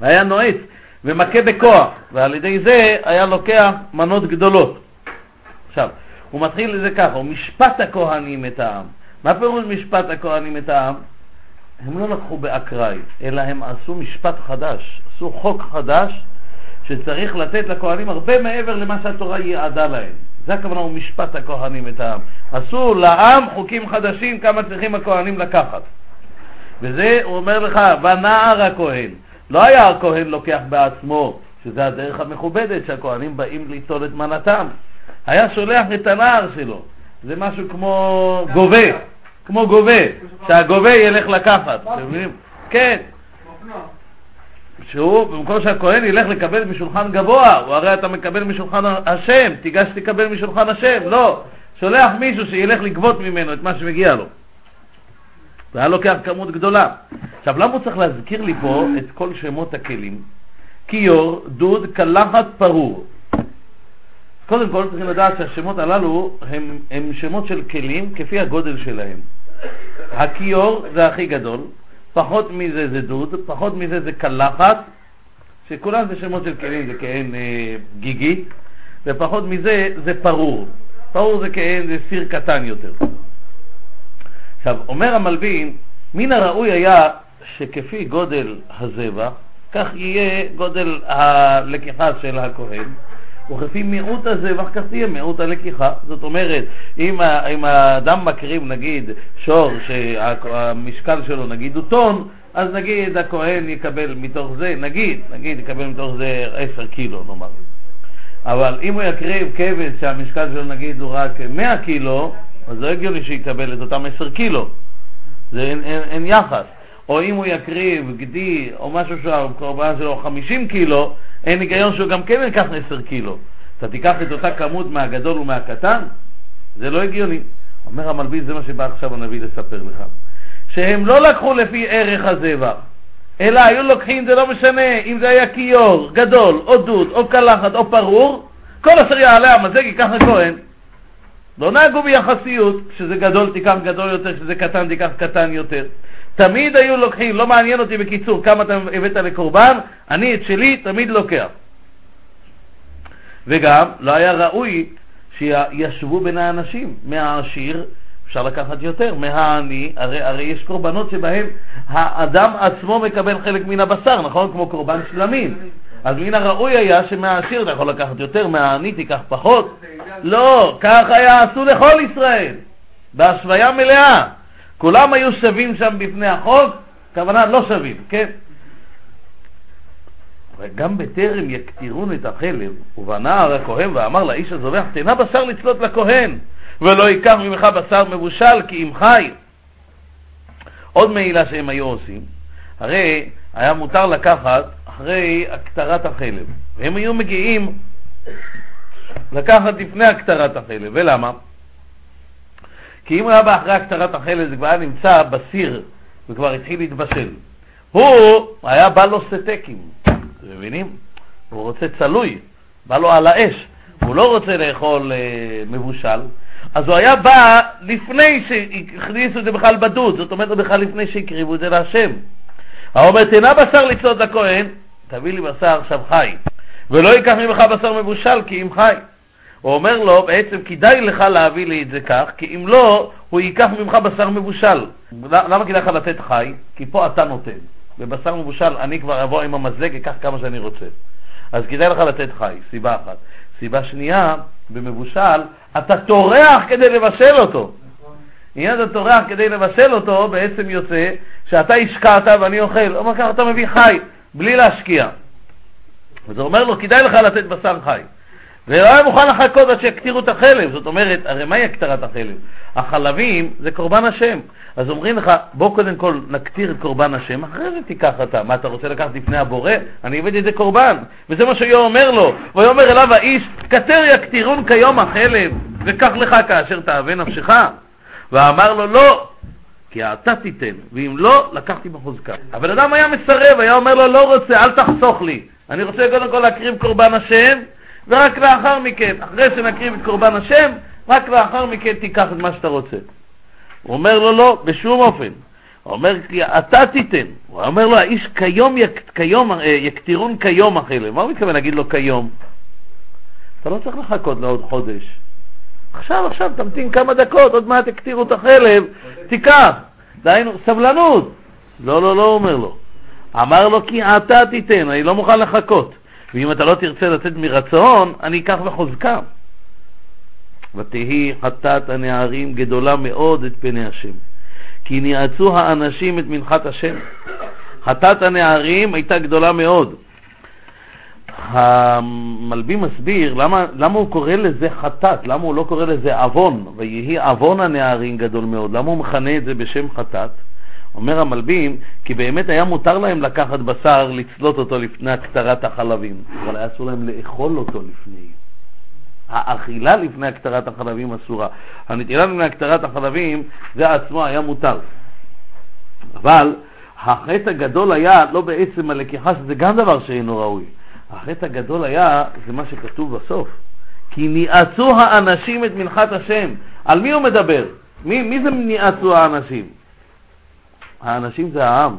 היה נועץ ומכה בכוח, ועל ידי זה היה לוקח מנות גדולות. עכשיו, הוא מתחיל לזה ככה, הוא משפט הכהנים את העם. מה פירוש משפט הכהנים את העם? הם לא לקחו באקראי, אלא הם עשו משפט חדש, עשו חוק חדש שצריך לתת לכהנים הרבה מעבר למה שהתורה ייעדה להם. זה הכוונה הוא משפט הכהנים את העם. עשו לעם חוקים חדשים כמה צריכים הכהנים לקחת. וזה הוא אומר לך, ונער הכהן. לא היה הכהן לוקח בעצמו, שזה הדרך המכובדת שהכהנים באים ליטול את מנתם. היה שולח את הנער שלו. זה משהו כמו גובה. כמו גובה, שהגובה ילך לקחת, אתם מבינים? כן, שהוא, במקום שהכהן ילך לקבל משולחן גבוה, הוא הרי אתה מקבל משולחן השם, תיגש תקבל משולחן השם, לא, שולח מישהו שילך לגבות ממנו את מה שמגיע לו. זה היה לוקח כמות גדולה. עכשיו, למה הוא צריך להזכיר לי פה את כל שמות הכלים? כיור, דוד, קלחת, פרור. קודם כל צריכים לדעת שהשמות הללו הם, הם שמות של כלים כפי הגודל שלהם. הכיור זה הכי גדול, פחות מזה זה דוד, פחות מזה זה קלחת, שכולם זה שמות של כלים, זה כהן אה, גיגי, ופחות מזה זה פרור. פרור זה כהן, זה סיר קטן יותר. עכשיו, אומר המלבין, מן הראוי היה שכפי גודל הזבח, כך יהיה גודל הלקיחה של הכהן, וכפי מיעוט הזבח כך תהיה מיעוט הלקיחה. זאת אומרת, אם, אם האדם מקריב נגיד שור שהמשקל שלו נגיד הוא טון, אז נגיד הכהן יקבל מתוך זה, נגיד, נגיד יקבל מתוך זה עשר קילו נאמר. אבל אם הוא יקריב כבש שהמשקל שלו נגיד הוא רק 100 קילו, אז לא הגיוני שיקבל את אותם 10 קילו. זה אין, אין, אין יחס. או אם הוא יקריב גדי או משהו שהקורבן שלו 50 קילו, אין היגיון שהוא גם כן ייקח 10 קילו. אתה תיקח את אותה כמות מהגדול ומהקטן? זה לא הגיוני. אומר המלביד, זה מה שבא עכשיו הנביא לספר לך. שהם לא לקחו לפי ערך הזבח, אלא היו לוקחים, זה לא משנה, אם זה היה כיור, גדול, או דוד, או קלחת, או פרור, כל אשר יעלה המזג ייקח הכהן. לא נהגו ביחסיות, כשזה גדול תיקח גדול יותר, כשזה קטן תיקח קטן יותר. תמיד היו לוקחים, לא מעניין אותי בקיצור כמה אתה הבאת לקורבן, אני את שלי תמיד לוקח. וגם לא היה ראוי שישבו בין האנשים, מהעשיר אפשר לקחת יותר, מהעני, הרי, הרי יש קורבנות שבהם האדם עצמו מקבל חלק מן הבשר, נכון? כמו קורבן שלמים. אז מן הראוי היה שמהעשיר אתה יכול לקחת יותר, מהעני תיקח פחות. לא, כך היה עשו לכל ישראל, בהשוויה מלאה. כולם היו שווים שם בפני החוק, כוונה לא שווים, כן? וגם בטרם יקטירון את החלב, ובנער הכהן ואמר לאיש הזובח, תנה בשר לצלות לכהן, ולא ייקח ממך בשר מבושל, כי אם חי. עוד מעילה שהם היו עושים, הרי היה מותר לקחת אחרי הקטרת החלב, והם היו מגיעים לקחת לפני הקטרת החלב, ולמה? כי אם הוא היה בא אחרי הקטרת החלב זה כבר היה נמצא בסיר וכבר התחיל להתבשל. הוא היה בא לו סטייקים, אתם מבינים? הוא רוצה צלוי, בא לו על האש, הוא לא רוצה לאכול אה, מבושל, אז הוא היה בא לפני שהכניסו את זה בכלל בדוד, זאת אומרת בכלל לפני שהקריבו את זה להשם. הוא אומר, תנה בשר לצעוד לכהן, תביא לי בשר עכשיו חי, ולא ייקח ממך בשר מבושל כי אם חי. הוא אומר לו, בעצם כדאי לך להביא לי את זה כך, כי אם לא, הוא ייקח ממך בשר מבושל. למה כדאי לך לתת חי? כי פה אתה נותן. בבשר מבושל אני כבר אבוא עם המזלג, אקח כמה שאני רוצה. אז כדאי לך לתת חי, סיבה אחת. סיבה שנייה, במבושל, אתה טורח כדי לבשל אותו. אם אתה טורח כדי לבשל אותו, בעצם יוצא שאתה השקעת ואני אוכל. אומר ככה אתה מביא חי, בלי להשקיע. אז הוא אומר לו, כדאי לך לתת בשר חי. ולא היה מוכן לחכות עד שיקטירו את החלב. זאת אומרת, הרי מהי הקטרת החלב? החלבים זה קורבן השם. אז אומרים לך, בוא קודם כל נקטיר את קורבן השם, אחרי זה תיקח אתה. מה, אתה רוצה לקחת לפני הבורא? אני הבאתי את זה קורבן. וזה מה שהוא אומר לו. ויאמר אליו האיש, כתר יקטירון כיום החלב, וקח לך כאשר תאווה נפשך. ואמר לו, לא, כי אתה תיתן, ואם לא, לקחתי בחוזקה. הבן אדם היה מסרב, היה אומר לו, לא רוצה, אל תחסוך לי. אני רוצה קודם כל להקריב קורבן השם, ורק לאחר מכן, אחרי שנקריב את קורבן השם, רק לאחר מכן תיקח את מה שאתה רוצה. הוא אומר לו לא, בשום אופן. הוא אומר, אתה תיתן. הוא אומר לו, האיש כיום, יק, כיום אה, יקטירון כיום החלב. מה הוא מתכוון להגיד לו כיום? אתה לא צריך לחכות לעוד חודש. עכשיו, עכשיו, תמתין כמה דקות, עוד מעט יקטירו את החלב, תיקח. דהיינו, סבלנות. לא, לא, לא, אומר לו. אמר לו, כי אתה תיתן, אני לא מוכן לחכות. ואם אתה לא תרצה לתת מרצון, אני אקח בחוזקה. ותהי חטאת הנערים גדולה מאוד את פני השם, כי ניאצו האנשים את מנחת השם. חטאת הנערים הייתה גדולה מאוד. המלבי מסביר למה, למה הוא קורא לזה חטאת, למה הוא לא קורא לזה עוון, ויהי עוון הנערים גדול מאוד, למה הוא מכנה את זה בשם חטאת? אומר המלבים, כי באמת היה מותר להם לקחת בשר, לצלות אותו לפני הקטרת החלבים, אבל היה אסור להם לאכול אותו לפני. האכילה לפני הקטרת החלבים אסורה. הנטילה לפני הקטרת החלבים, זה עצמו היה מותר. אבל החטא הגדול היה לא בעצם הלקיחה, שזה גם דבר שאינו ראוי. החטא הגדול היה, זה מה שכתוב בסוף, כי ניאצו האנשים את מנחת השם. על מי הוא מדבר? מי, מי זה ניאצו האנשים? האנשים זה העם.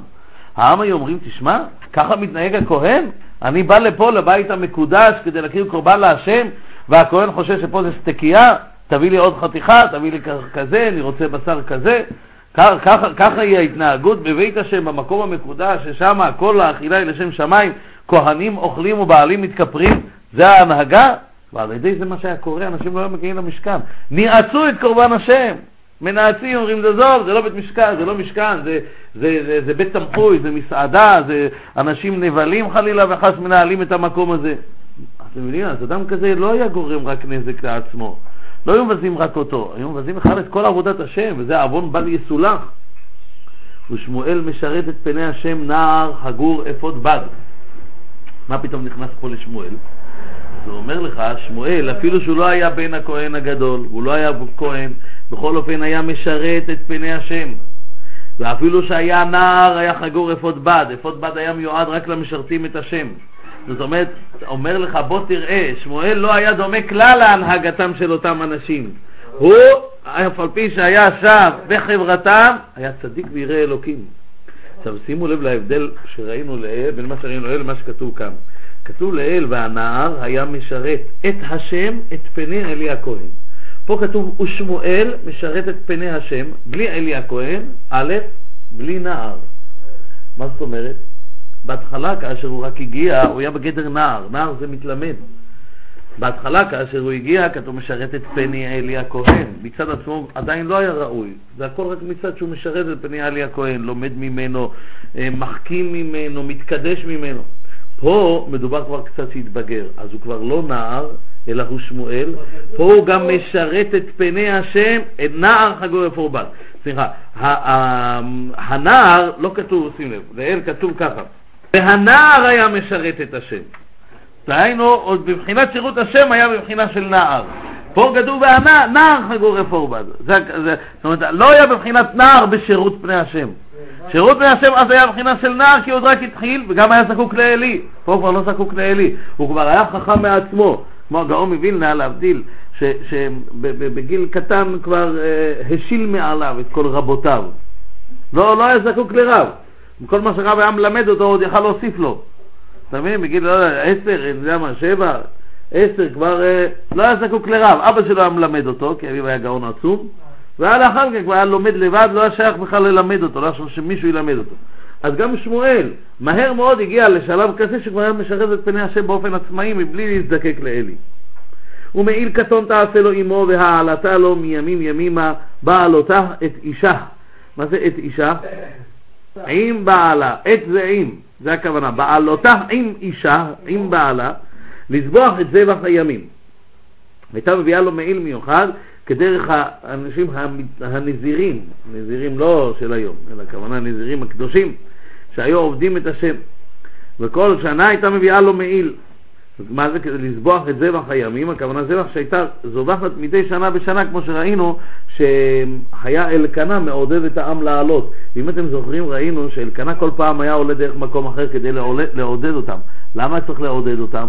העם היו אומרים, תשמע, ככה מתנהג הכהן? אני בא לפה, לבית המקודש, כדי להקריב קורבן להשם, והכהן חושב שפה זה סטקייה, תביא לי עוד חתיכה, תביא לי כזה, אני רוצה בשר כזה. ככה, ככה היא ההתנהגות בבית השם, במקום המקודש, ששם כל האכילה היא לשם שמיים, כהנים אוכלים ובעלים מתכפרים, זה ההנהגה? ועל ידי זה מה שהיה קורה, אנשים לא היו מגיעים למשכן. ניאצו את קורבן השם. מנאצים, אומרים זה זול, זה לא בית משכן, זה לא משכן, זה, זה, זה, זה בית תמחוי, זה מסעדה, זה אנשים נבלים חלילה וחס מנהלים את המקום הזה. אתם מבינים? אז אדם כזה לא היה גורם רק נזק לעצמו. לא היו מבזים רק אותו, היו מבזים בכלל את כל עבודת השם, וזה עוון בל יסולח. ושמואל משרת את פני השם נער חגור אפוד בד. מה פתאום נכנס פה לשמואל? אז הוא אומר לך, שמואל, אפילו שהוא לא היה בן הכהן הגדול, הוא לא היה כהן, בכל אופן היה משרת את פני השם. ואפילו שהיה נער, היה חגור אפוד בד. אפוד בד היה מיועד רק למשרתים את השם. זאת אומרת, אומר לך, בוא תראה, שמואל לא היה דומה כלל להנהגתם של אותם אנשים. הוא, אף על פי שהיה שם בחברתם, היה צדיק וירא אלוקים. עכשיו שימו לב להבדל שראינו לאל, בין מה שראינו לאל למה שכתוב כאן. כתוב לאל והנער היה משרת את השם, את פני אלי הכהן. פה כתוב ושמואל משרת את פני השם, בלי אלי הכהן, א', בלי נער. מה זאת אומרת? בהתחלה, כאשר הוא רק הגיע, הוא היה בגדר נער, נער זה מתלמד. בהתחלה, כאשר הוא הגיע, כתוב משרת את פני אלי הכהן. מצד עצמו עדיין לא היה ראוי. זה הכל רק מצד שהוא משרת את פני אלי הכהן, לומד ממנו, אה, מחכים ממנו, מתקדש ממנו. פה מדובר כבר קצת שהתבגר, אז הוא כבר לא נער, אלא הוא שמואל. פה הוא גם משרת את פני השם, את נער חגור אפורבן. סליחה, הנער, לא כתוב, שים לב, לאל כתוב ככה, והנער היה משרת את השם. דהיינו, עוד בבחינת שירות השם היה בבחינה של נער. פה כתוב והנער, נער חגור רפורבד. זאת אומרת, לא היה בבחינת נער בשירות פני השם. שירות פני השם אז היה בבחינה של נער כי עוד רק התחיל וגם היה זקוק לאלי. פה הוא כבר לא זקוק לאלי, הוא כבר היה חכם מעצמו. כמו הגאון מווילנה להבדיל, שבגיל קטן כבר אה, השיל מעליו את כל רבותיו. לא, לא היה זקוק לרב. כל מה שרב היה מלמד אותו עוד יכל להוסיף לו. אתה מבין? בגיל, לא יודע, עשר, אני יודע מה, שבע, עשר, כבר אה, לא היה זקוק לרב. אבא שלו היה מלמד אותו, כי אביו היה גאון עצום, והיה לאחר מכן כבר היה לומד לבד, לא היה שייך בכלל ללמד אותו, לא היה שמישהו ילמד אותו. אז גם שמואל מהר מאוד הגיע לשלב כזה שכבר היה משרת את פני השם באופן עצמאי מבלי להזדקק לאלי. ומעיל קטון תעשה לו אמו והעלתה לו מימים ימימה בעלותה את אישה. מה זה את אישה? עם בעלה, את זה עם, זה הכוונה, בעלותה עם אישה, עם בעלה, לזבוח את זבח הימים. הייתה מביאה לו מעיל מיוחד כדרך האנשים הנזירים, נזירים לא של היום, אלא הכוונה הנזירים הקדושים, שהיו עובדים את השם. וכל שנה הייתה מביאה לו מעיל. מה זה כדי לזבוח את זבח הימים? הכוונה זבח שהייתה זובחת מדי שנה בשנה, כמו שראינו, שהיה אלקנה מעודד את העם לעלות. ואם אתם זוכרים, ראינו שאלקנה כל פעם היה עולה דרך מקום אחר כדי לעודד אותם. למה צריך לעודד אותם?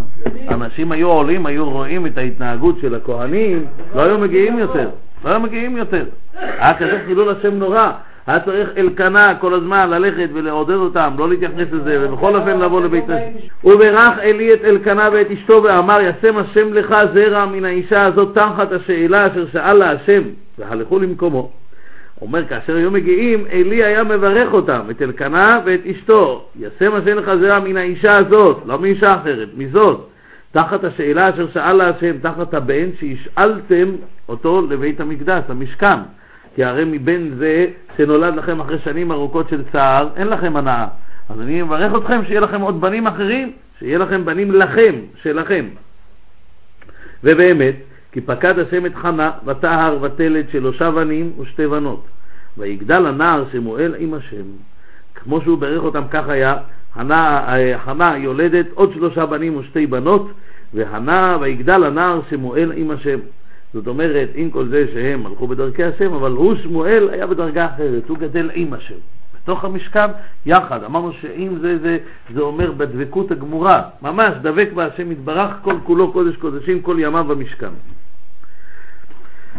אנשים היו עולים, היו רואים את ההתנהגות של הכהנים, לא היו מגיעים יותר. לא היו מגיעים יותר. היה כזה חילול השם נורא. היה צריך אלקנה כל הזמן ללכת ולעודד אותם, לא להתייחס לזה, ובכל אופן לבוא לבית השם. וברך אלי את אלקנה ואת אשתו ואמר, ישם השם לך זרע מן האישה הזאת תחת השאלה אשר שאל לה השם, והלכו למקומו. אומר, כאשר היו מגיעים, אלי היה מברך אותם, את אלקנה ואת אשתו. ישם השם לך זרע מן האישה הזאת, לא מאישה אחרת, מזאת. תחת השאלה אשר שאל לה השם, תחת הבן שהשאלתם אותו לבית המקדש, למשכן. כי הרי מבין זה שנולד לכם אחרי שנים ארוכות של צער, אין לכם הנאה. אז אני מברך אתכם שיהיה לכם עוד בנים אחרים שיהיה לכם בנים לכם, שלכם. ובאמת, כי פקד השם את חנה, וטהר ותלת שלושה בנים ושתי בנות. ויגדל הנער שמואל עם השם. כמו שהוא ברך אותם, כך היה. חנה, אה, חנה יולדת עוד שלושה בנים ושתי בנות, והנה ויגדל הנער שמואל עם השם. זאת אומרת, עם כל זה שהם הלכו בדרכי השם, אבל הוא, שמואל, היה בדרגה אחרת, הוא גדל עם השם. בתוך המשכן, יחד. אמרנו שאם זה, זה, זה אומר בדבקות הגמורה, ממש דבק בהשם יתברך, כל כולו קודש קודשים, כל ימיו במשכן.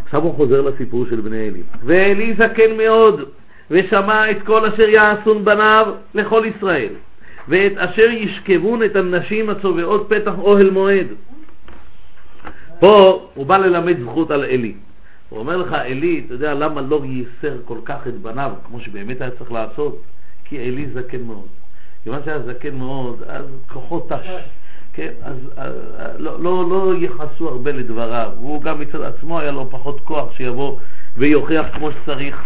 עכשיו הוא חוזר לסיפור של בני אלי. ואלי זקן מאוד, ושמע את כל אשר יעשון בניו לכל ישראל, ואת אשר ישכבון את הנשים הצובעות פתח אוהל מועד. פה הוא בא ללמד זכות על אלי. הוא אומר לך, אלי, אתה יודע למה לא ייסר כל כך את בניו, כמו שבאמת היה צריך לעשות? כי אלי זקן מאוד. כיוון שהיה זקן מאוד, אז כוחו תש. כן, אז אה, לא, לא, לא יכעסו הרבה לדבריו. הוא גם מצד עצמו היה לו פחות כוח שיבוא ויוכיח כמו שצריך.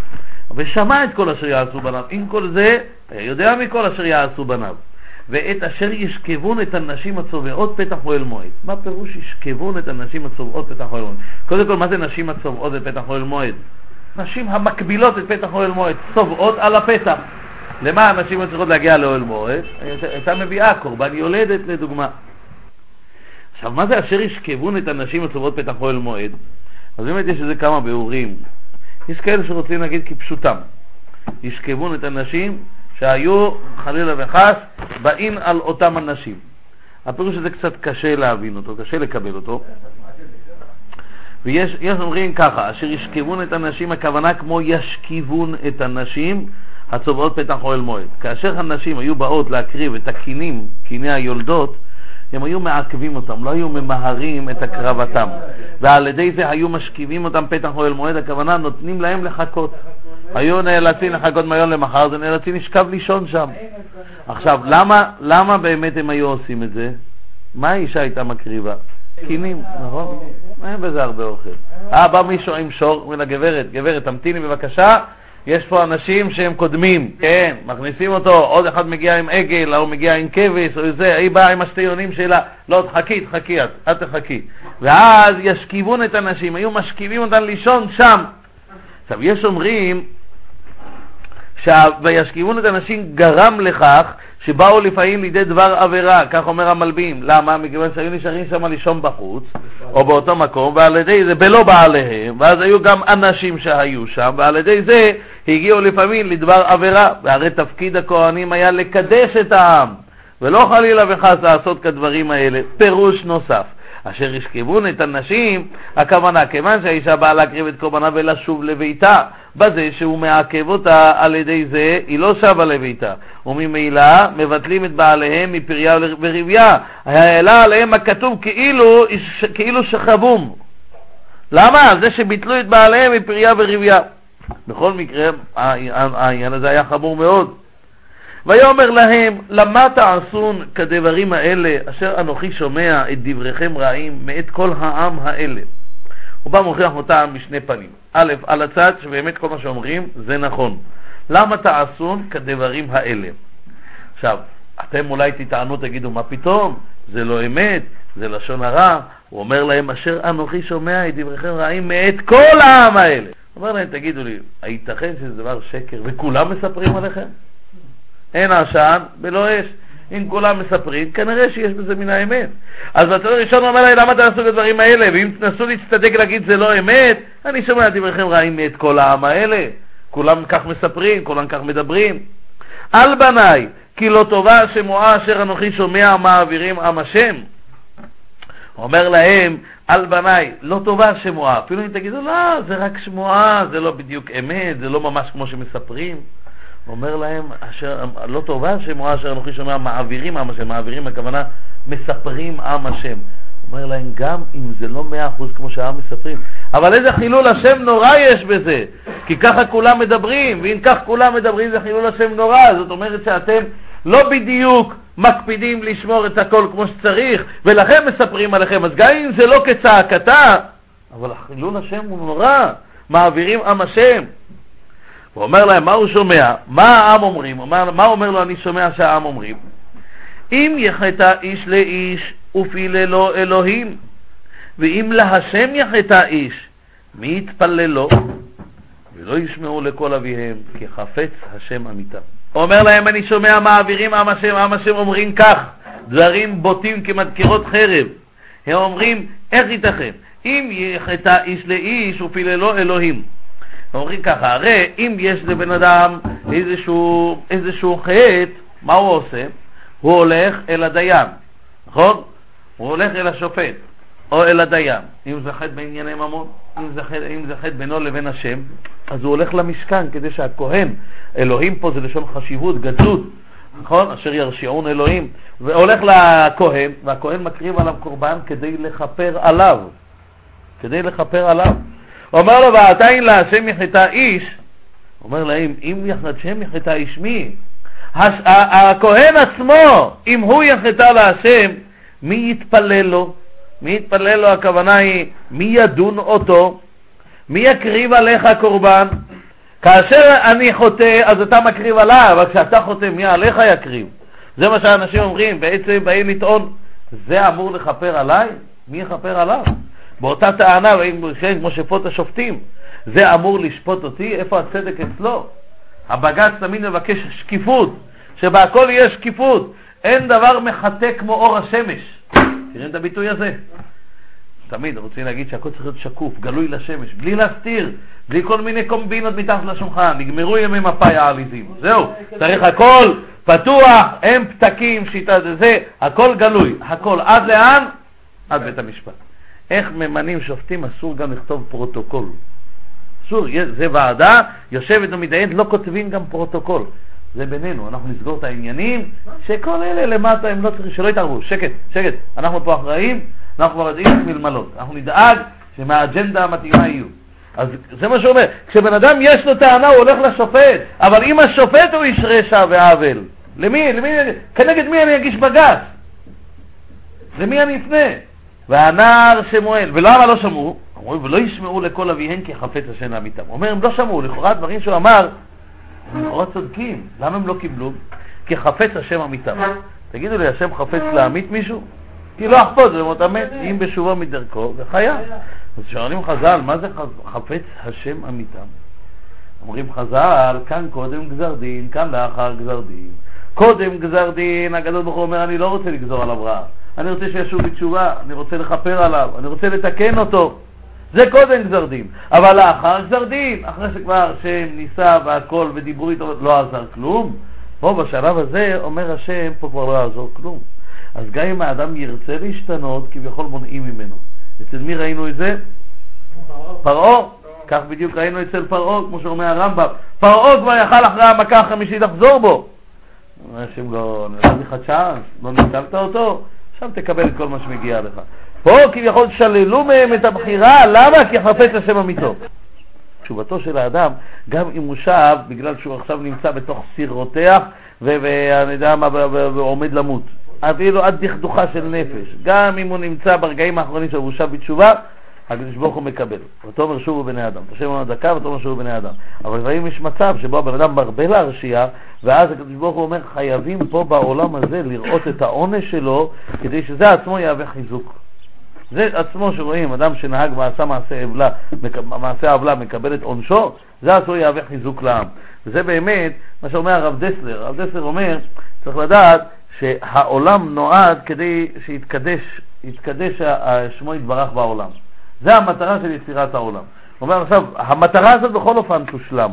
ושמע את כל אשר יעשו בניו. עם כל זה, היה יודע מכל אשר יעשו בניו. ואת אשר ישכבון את הנשים הצובעות פתח אוהל מועד. מה פירוש ישכבון את הנשים הצובעות פתח אוהל מועד? קודם כל, מה זה נשים הצובעות בפתח אוהל מועד? נשים המקבילות את פתח אוהל מועד, צובעות על הפתח. למה הנשים צריכות להגיע לאוהל מועד? הייתה מביאה קורבן יולדת לדוגמה. עכשיו, מה זה אשר ישכבון את הנשים הצובעות פתח אוהל מועד? אז באמת יש איזה כמה ביאורים. יש כאלה שרוצים להגיד כפשוטם. ישכבון את הנשים שהיו, חלילה וחס, באים על אותם אנשים. הפירוש הזה קצת קשה להבין אותו, קשה לקבל אותו. ויש אומרים ככה, אשר ישכבון את הנשים, הכוונה כמו ישכיבון את הנשים הצובעות פתח אוהל מועד. כאשר הנשים היו באות להקריב את הקינים, קיני היולדות, הם היו מעכבים אותם, לא היו ממהרים את הקרבתם. ועל ידי זה היו משכיבים אותם פתח אוהל מועד, הכוונה נותנים להם לחכות. היו נאלצים לחכות מהיום למחר, זה נאלצים לשכב לישון שם. עכשיו, למה, למה באמת הם היו עושים את זה? מה האישה הייתה מקריבה? קינים, נכון? אין בזה הרבה אוכל. אה, בא מישהו עם שור, אומר לה, גברת, גברת, תמתיני בבקשה, יש פה אנשים שהם קודמים, כן, מכניסים אותו, עוד אחד מגיע עם עגל, ההוא מגיע עם כבש, או זה, היא באה עם השתי יונים שלה, לא, תחכי, תחכי את, אל תחכי. ואז ישכיבון את הנשים, היו משכיבים אותן לישון שם. עכשיו, יש אומרים שה"וישכיבון את הנשים" גרם לכך שבאו לפעמים לידי דבר עבירה, כך אומר המלבים. למה? מכיוון שהיו נשארים שם לישון בחוץ, או באותו מקום, ועל ידי זה בלא בעליהם, ואז היו גם אנשים שהיו שם, ועל ידי זה הגיעו לפעמים לדבר עבירה. והרי תפקיד הכהנים היה לקדש את העם, ולא חלילה וחס לעשות כדברים האלה. פירוש נוסף. אשר ישכבון את הנשים, הכוונה, כיוון שהאישה באה להקריב את קורבנה ולשוב לביתה, בזה שהוא מעכב אותה על ידי זה, היא לא שבה לביתה, וממילא מבטלים את בעליהם מפריה ורבייה. העלה עליהם הכתוב כאילו, כאילו שכבום. למה? זה שביטלו את בעליהם מפריה ורבייה. בכל מקרה, העניין הזה היה חמור מאוד. ויאמר להם, למה תעשון כדברים האלה, אשר אנוכי שומע את דבריכם רעים מאת כל העם האלה. הוא בא מוכיח אותם משני פנים. א', על הצד שבאמת כל מה שאומרים זה נכון. למה תעשון כדברים האלה? עכשיו, אתם אולי תטענו, תגידו, מה פתאום? זה לא אמת, זה לשון הרע. הוא אומר להם, אשר אנוכי שומע את דבריכם רעים מאת כל העם האלה. אומר להם, תגידו לי, הייתכן שזה דבר שקר וכולם מספרים עליכם? אין עשן ולא אש. אם כולם מספרים, כנראה שיש בזה מן האמת. אז בצד הראשון אומר לי, למה תעשו את הדברים האלה? ואם תנסו להצטדק להגיד זה לא אמת, אני שומע את דבריכם רעים מאת כל העם האלה. כולם כך מספרים, כולם כך מדברים. על בניי, כי לא טובה השמועה אשר אנוכי שומע מעבירים עם השם. אומר להם, על בניי, לא טובה השמועה. אפילו אם תגידו, לא, זה רק שמועה, זה לא בדיוק אמת, זה לא ממש כמו שמספרים. אומר להם, אשר, לא טובה שמועה אשר אנוכי שומע, מעבירים עם השם, מעבירים הכוונה, מספרים עם השם. אומר להם, גם אם זה לא מאה אחוז כמו שהעם מספרים, אבל איזה חילול השם נורא יש בזה, כי ככה כולם מדברים, ואם כך כולם מדברים זה חילול השם נורא, זאת אומרת שאתם לא בדיוק מקפידים לשמור את הכל כמו שצריך, ולכן מספרים עליכם, אז גם אם זה לא כצעקתה, אבל חילול השם הוא נורא, מעבירים עם השם. הוא אומר להם, מה הוא שומע? מה העם אומרים? אומר, מה אומר לו, אני שומע שהעם אומרים? אם יחטא איש לאיש ופיללו אלוהים, ואם להשם יחטא איש, מי יתפלל לו? ולא ישמעו לכל אביהם, כי חפץ השם אמיתם. אומר להם, אני שומע מעבירים עם השם, עם השם אומרים כך, דברים בוטים כמדקירות חרב. הם אומרים, איך ייתכן? אם יחטא איש לאיש ופיללו אלוהים. אומרים ככה, הרי אם יש לבן אדם איזשהו, איזשהו חטא, מה הוא עושה? הוא הולך אל הדיין, נכון? הוא הולך אל השופט או אל הדיין, אם זה חטא בענייני ממון, אם זה חטא, בינו לבין השם, אז הוא הולך למשכן כדי שהכהן, אלוהים פה זה לשון חשיבות, גדלות, נכון? אשר ירשיעון אלוהים, והולך לכהן, והכהן מקריב עליו קורבן כדי לכפר עליו, כדי לכפר עליו. הוא אומר לו, ועתיים להשם יחטא איש, אומר להם, אם השם יחטא איש מי? הכהן עצמו, אם הוא יחטא להשם, מי יתפלל לו? מי יתפלל לו? הכוונה היא, מי ידון אותו? מי יקריב עליך קורבן? כאשר אני חוטא, אז אתה מקריב עליי, אבל כשאתה חוטא, מי עליך יקריב? זה מה שאנשים אומרים, בעצם באים לטעון, זה אמור לכפר עליי? מי יכפר עליו? באותה טענה, כן, כמו שפות השופטים, זה אמור לשפוט אותי? איפה הצדק אצלו? הבג"ץ תמיד מבקש שקיפות, שבהכל יהיה שקיפות. אין דבר מחטא כמו אור השמש. מכירים את הביטוי הזה? תמיד רוצים להגיד שהכל צריך להיות שקוף, גלוי לשמש, בלי להסתיר, בלי כל מיני קומבינות מתחת לשולחן, נגמרו ימי מפא"י העליזים. זהו, צריך הכל פתוח, אין פתקים, שיטה זה, הכל גלוי, הכל עד לאן? עד בית המשפט. איך ממנים שופטים אסור גם לכתוב פרוטוקול. אסור, זה ועדה, יושבת ומתדיינת, לא כותבים גם פרוטוקול. זה בינינו, אנחנו נסגור את העניינים, שכל אלה למטה הם לא צריכים, שלא יתערבו, שקט, שקט, אנחנו פה אחראים, אנחנו כבר יודעים מה לעשות, אנחנו נדאג שהאג'נדה המתאימה יהיו. אז זה מה שהוא אומר, כשבן אדם יש לו טענה הוא הולך לשופט, אבל אם השופט הוא איש רשע ועוול, למי, למי, כנגד מי אני אגיש בג"ץ? למי אני אפנה? והנער שמואל, ולמה לא שמעו? אמרו, ולא ישמעו לקול אביהם כי חפץ השם להמיתם. הוא אומר, הם לא שמעו, לכאורה דברים שהוא אמר, לכאורה צודקים. למה הם לא קיבלו? כי חפץ השם אמיתם. תגידו לי, השם חפץ להמית מישהו? כי לא אחפוץ במות המת, אם בשובו מדרכו, וחיה. אז שואלים חז"ל, מה זה חפץ השם אמיתם? אומרים חז"ל, כאן קודם גזר דין, כאן לאחר גזר דין. קודם גזר דין, הקדוש ברוך הוא אומר, אני לא רוצה לגזור עליו רע. אני רוצה שישוב בתשובה, אני רוצה לכפר עליו, אני רוצה לתקן אותו. זה קודם גזר דין. אבל לאחר גזר דין, אחרי שכבר השם ניסה והכל ודיברו איתו, לא עזר כלום. פה בשלב הזה אומר השם, פה כבר לא יעזור כלום. אז גם אם האדם ירצה להשתנות, כביכול מונעים ממנו. אצל מי ראינו את זה? פרעה. כך בדיוק ראינו אצל פרעה, כמו שאומר הרמב"ם. פרעה כבר יכל אחרי המכה החמישית לחזור בו. השם לא נתן לך צ'אנס, לא ניצלת אותו, עכשיו תקבל את כל מה שמגיע לך. פה כביכול שללו מהם את הבחירה, למה? כי חפץ השם אמיתו. תשובתו של האדם, גם אם הוא שב, בגלל שהוא עכשיו נמצא בתוך סיר רותח, ואני יודע מה, ועומד למות. אפילו עד דכדוכה של נפש. גם אם הוא נמצא ברגעים האחרונים שלו והוא שב בתשובה, הקדוש ברוך הוא מקבל. ותאמר שובו בני אדם. תשב לנו דקה ותאמר שובו בני אדם. אבל לפעמים יש מצב שבו הבן אדם מרבה להרשיע, ואז הקדוש ברוך הוא אומר, חייבים פה בעולם הזה לראות את העונש שלו, כדי שזה עצמו יהווה חיזוק. זה עצמו שרואים, אדם שנהג ועשה מעשה עוולה, מעשה עוולה מקבל את עונשו, זה עצמו יהווה חיזוק לעם. וזה באמת מה שאומר הרב דסלר. הרב דסלר אומר, צריך לדעת שהעולם נועד כדי שיתקדש יתקדש שמו יתברך בעולם. זה המטרה של יצירת העולם. הוא אומר עכשיו, המטרה הזאת בכל אופן תושלם.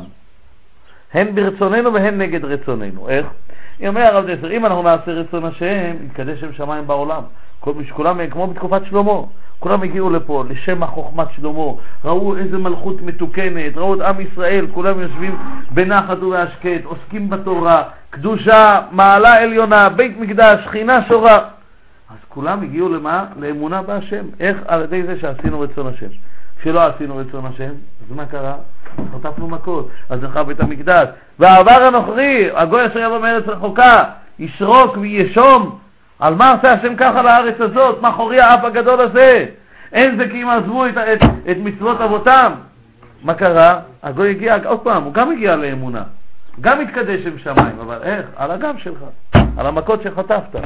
הן ברצוננו והן נגד רצוננו. איך? אומר הרב דסר, אם אנחנו נעשה רצון השם, יתקדש שם שמיים בעולם. כולם, כמו בתקופת שלמה, כולם הגיעו לפה לשם החוכמת שלמה, ראו איזה מלכות מתוקנת, ראו את עם ישראל, כולם יושבים בנחת ובהשקט, עוסקים בתורה, קדושה, מעלה עליונה, בית מקדש, שכינה שורה. אז כולם הגיעו למה? לאמונה בהשם. איך? על ידי זה שעשינו רצון השם. כשלא עשינו רצון השם, אז מה קרה? חטפנו מכות, אז נחר בית המקדש. והעבר הנוכרי, הגוי אשר יבוא מארץ רחוקה, ישרוק וישום. על מה עשה השם ככה לארץ הזאת? מה חורי האף הגדול הזה? אין זה כי אם עזבו את, את, את מצוות אבותם. מה קרה? הגוי הגיע, עוד פעם, הוא גם הגיע לאמונה. גם התקדש עם שמיים, אבל איך? על הגב שלך. על המכות שחטפת.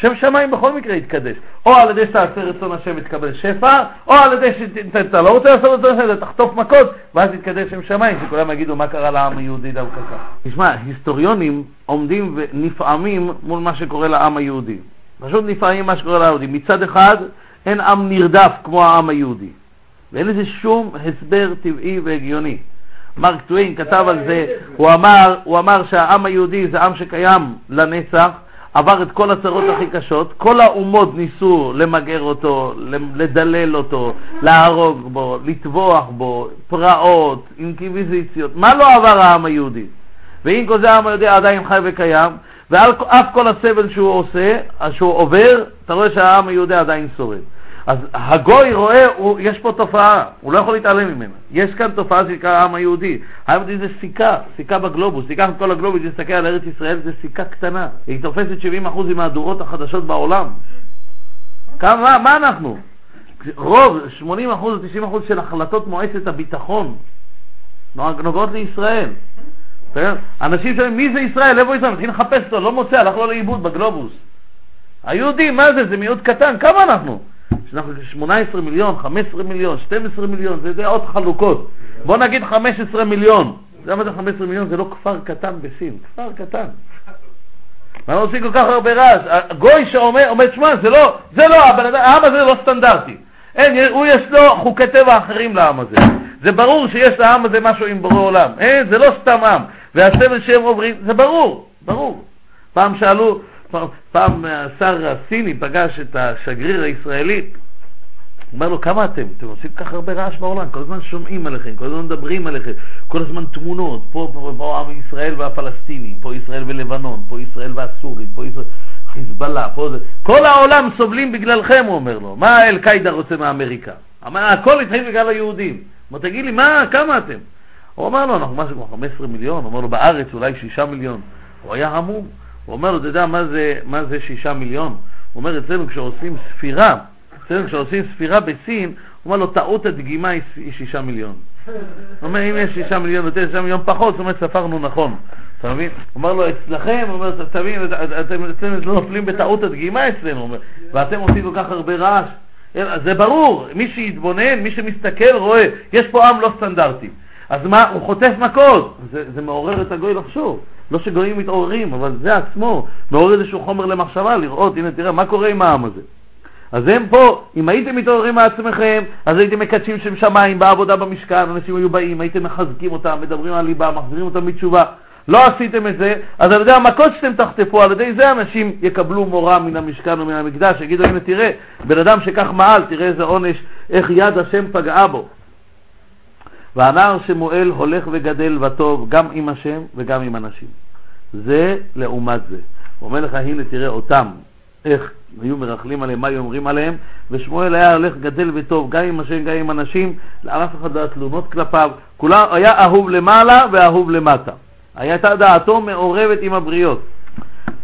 שם שמיים בכל מקרה יתקדש. או על ידי שתעשה רצון השם ותקבל שפע, או על ידי שאתה לא רוצה לעשות רצון השם, תחטוף מכות, ואז יתקדש שם שמיים, שכולם יגידו מה קרה לעם היהודי דווקא ככה. תשמע, היסטוריונים עומדים ונפעמים מול מה שקורה לעם היהודי. פשוט נפעמים מה שקורה לעם היהודי. מצד אחד, אין עם נרדף כמו העם היהודי. ואין לזה שום הסבר טבעי והגיוני. מרק טוויין כתב על זה, הוא אמר, הוא אמר שהעם היהודי זה עם שקיים לנצח, עבר את כל הצרות הכי קשות, כל האומות ניסו למגר אותו, לדלל אותו, להרוג בו, לטבוח בו, פרעות, אינקוויזיציות, מה לא עבר העם היהודי? ועם כל זה העם היהודי עדיין חי וקיים, ועל אף כל הסבל שהוא עושה, שהוא עובר, אתה רואה שהעם היהודי עדיין שורד. אז הגוי רואה, הוא, יש פה תופעה, הוא לא יכול להתעלם ממנה. יש כאן תופעה שנקרא העם היהודי. העם היהודי זה סיכה, סיכה בגלובוס. תיקח את כל הגלובוס, תסתכל על ארץ ישראל, זה סיכה קטנה. היא תופסת 70% מהדורות החדשות בעולם. כמה, מה אנחנו? רוב, 80% או 90% של החלטות מועצת הביטחון נוגעות לישראל. אנשים שואלים, מי זה ישראל? איפה ישראל? מתחילים לחפש אותו, לא מוצא, הלך לו לאיבוד בגלובוס. היהודים, מה זה? זה מיעוט קטן, כמה אנחנו? שאנחנו 18 מיליון, 15 מיליון, 12 מיליון, זה דעות חלוקות. בוא נגיד 15 מיליון. אתה יודע מה זה 15 מיליון? זה לא כפר קטן בסין, כפר קטן. מה עושים כל כך הרבה רעש? הגוי שאומר, אומר, שמע, זה לא, זה לא, העם הזה לא סטנדרטי. אין, הוא יש לו חוקי טבע אחרים לעם הזה. זה ברור שיש לעם הזה משהו עם בורא עולם. אין, זה לא סתם עם. והסבל שהם עוברים, זה ברור, ברור. פעם שאלו, פעם השר הסיני פגש את השגריר הישראלי, אומר לו, כמה אתם? אתם עושים כך הרבה רעש בעולם, כל הזמן שומעים עליכם, כל הזמן מדברים עליכם, כל הזמן תמונות, פה, פה, פה עם ישראל והפלסטינים, פה ישראל ולבנון, פה ישראל והסורים, פה ישראל, חיזבאללה, פה זה, כל העולם סובלים בגללכם, הוא אומר לו, מה אל-קאידה רוצה מאמריקה? אמר, הכל התחיל בגלל היהודים. אומר, תגיד לי, מה, כמה אתם? הוא אמר לו, אנחנו משהו כמו 15 מיליון, הוא אמר לו, בארץ אולי 6 מיליון. הוא היה המום. הוא אומר לו, אתה יודע מה זה, מה זה שישה מיליון? הוא אומר, אצלנו כשעושים ספירה, אצלנו כשעושים ספירה בסין, הוא אומר לו, טעות הדגימה היא שישה מיליון. הוא אומר, אם יש שישה מיליון יותר, שישה מיליון פחות, זאת אומרת, ספרנו נכון. אתה מבין? הוא אומר לו, אצלכם, הוא אומר, אתה מבין, אתם אצלנו לא נופלים בטעות הדגימה אצלנו, אומר, ואתם עושים כל כך הרבה רעש. זה ברור, מי שיתבונן, מי שמסתכל, רואה, יש פה עם לא סטנדרטי. אז מה, הוא חוטף מכות, זה, זה מעורר את הגוי לחשוב. לא שגויים מתעוררים, אבל זה עצמו מעורר איזשהו חומר למחשבה, לראות, הנה תראה, מה קורה עם העם הזה. אז הם פה, אם הייתם מתעוררים מעצמכם, אז הייתם מקדשים שם שמיים בעבודה במשכן, אנשים היו באים, הייתם מחזקים אותם, מדברים על ליבה, מחזירים אותם בתשובה. לא עשיתם את זה, אז על ידי המכות שאתם תחטפו, על ידי זה אנשים יקבלו מורה מן המשכן ומן המקדש, יגידו, הנה תראה, בן אדם שכך מעל, תראה איזה עונש, איך יד השם פגעה בו. והנער שמואל הולך וגדל וטוב גם עם השם וגם עם אנשים. זה לעומת זה. הוא אומר לך, הנה תראה אותם, איך היו מרכלים עליהם, מה היו אומרים עליהם, ושמואל היה הולך גדל וטוב, גם עם השם, גם עם אנשים, לאף אחד לא היה תלונות כלפיו, כולם, היה אהוב למעלה ואהוב למטה. הייתה דעתו מעורבת עם הבריות.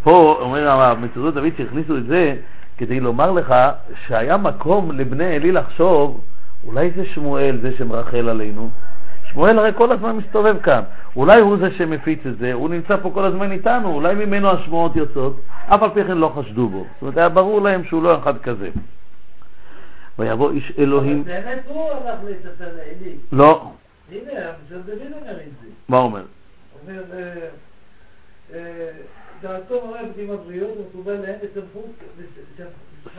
פה אומר המצודות דוד שהכניסו את זה כדי לומר לך שהיה מקום לבני אלי לחשוב אולי זה שמואל זה שמרחל עלינו? שמואל הרי כל הזמן מסתובב כאן. אולי הוא זה שמפיץ את זה, הוא נמצא פה כל הזמן איתנו, אולי ממנו השמועות יוצאות, אף על פי כן לא חשדו בו. זאת אומרת, היה ברור להם שהוא לא אחד כזה. ויבוא איש אלוהים... אבל באמת הוא הלך לספר לעלי. לא. הנה, המשל דוד אומר את זה. מה הוא אומר? אומר, אה, אה, דעתו מראה עם הבריות, ומקובל להם בסמכות...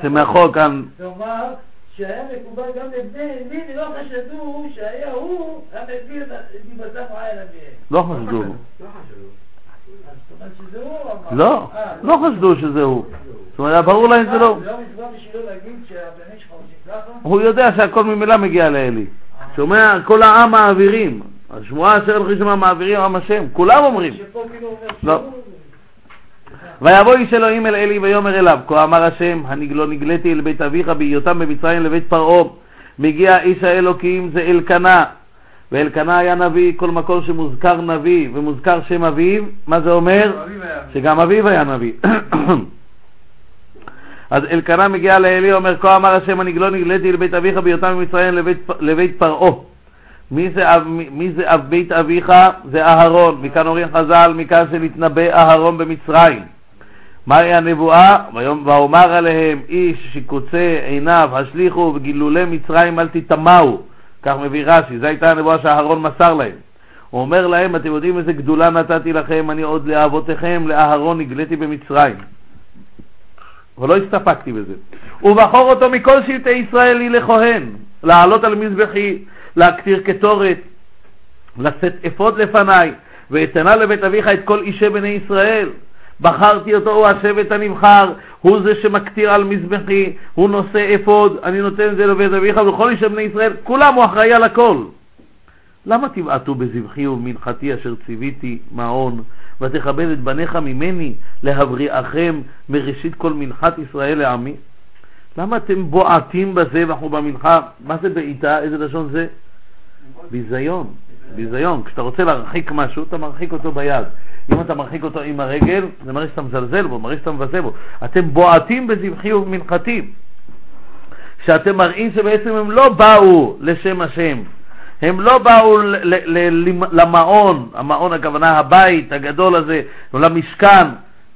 שמחו כאן... כלומר, שהיה מקובל גם לבני עלי, ולא חשדו שהיה הוא המביא את דיבתם עין אביהם. לא חשדו. הוא אמר. לא, אה, לא חשדו שזה הוא. זאת אומרת, היה ברור להם שזה לא... לא ככה? הוא יודע שהכל ממילא מגיע לאלי. שומע, כל העם מעבירים. השמועה אשר הולכים שם מעבירים עם השם. כולם אומרים. שפה כאילו אומר לא. ויבוא איש אלוהים אל אלי ויאמר אליו, כה אמר השם, לא נגליתי אל בית אביך בהיותם במצרים לבית פרעה. מגיע איש האלוקים זה אלקנה, ואלקנה היה נביא, כל מקום שמוזכר נביא ומוזכר שם אביו, מה זה אומר? שגם אביו היה נביא. אז אלקנה מגיע לאלי, אומר, כה אמר השם, לא נגליתי אל בית אביך בהיותם במצרים לבית, לבית פרעה. מי זה, מי זה אב בית אביך? זה אהרון. מכאן אומרים חז"ל, מכאן שנתנבא אהרון במצרים. מהי הנבואה? ואומר עליהם איש שקוצה עיניו השליכו וגילולי מצרים אל תטמאו כך מביא רש"י, זו הייתה הנבואה שאהרון מסר להם. הוא אומר להם, אתם יודעים איזה גדולה נתתי לכם, אני עוד לאבותיכם, לאהרון נגליתי במצרים. אבל לא הסתפקתי בזה. ובחור אותו מכל שבטי ישראל לכהן, לעלות על מזבחי, להקטיר קטורת, לשאת אפוד לפניי, ואתנה לבית אביך את כל אישי בני ישראל. בחרתי אותו, הוא השבט הנבחר, הוא זה שמקטיר על מזבחי, הוא נושא אפוד, אני נותן את זה לבית אביך ולכל אישי בני ישראל, כולם הוא אחראי על הכל. למה תבעטו בזבחי ובמנחתי אשר ציוויתי מעון, ותכבד את בניך ממני להבריאכם מראשית כל מנחת ישראל לעמי? למה אתם בועטים בזה ואנחנו במנחה? מה זה בעיטה? איזה לשון זה? ביזיון. ביזיון. כשאתה רוצה להרחיק משהו, אתה מרחיק אותו ביד. אם אתה מרחיק אותו עם הרגל, זה מראה שאתה מזלזל בו, מראה שאתה מבזה בו. אתם בועטים בזבחי ובמנחתי. שאתם מראים שבעצם הם לא באו לשם השם. הם לא באו למעון, המעון הכוונה הבית הגדול הזה, או למשכן.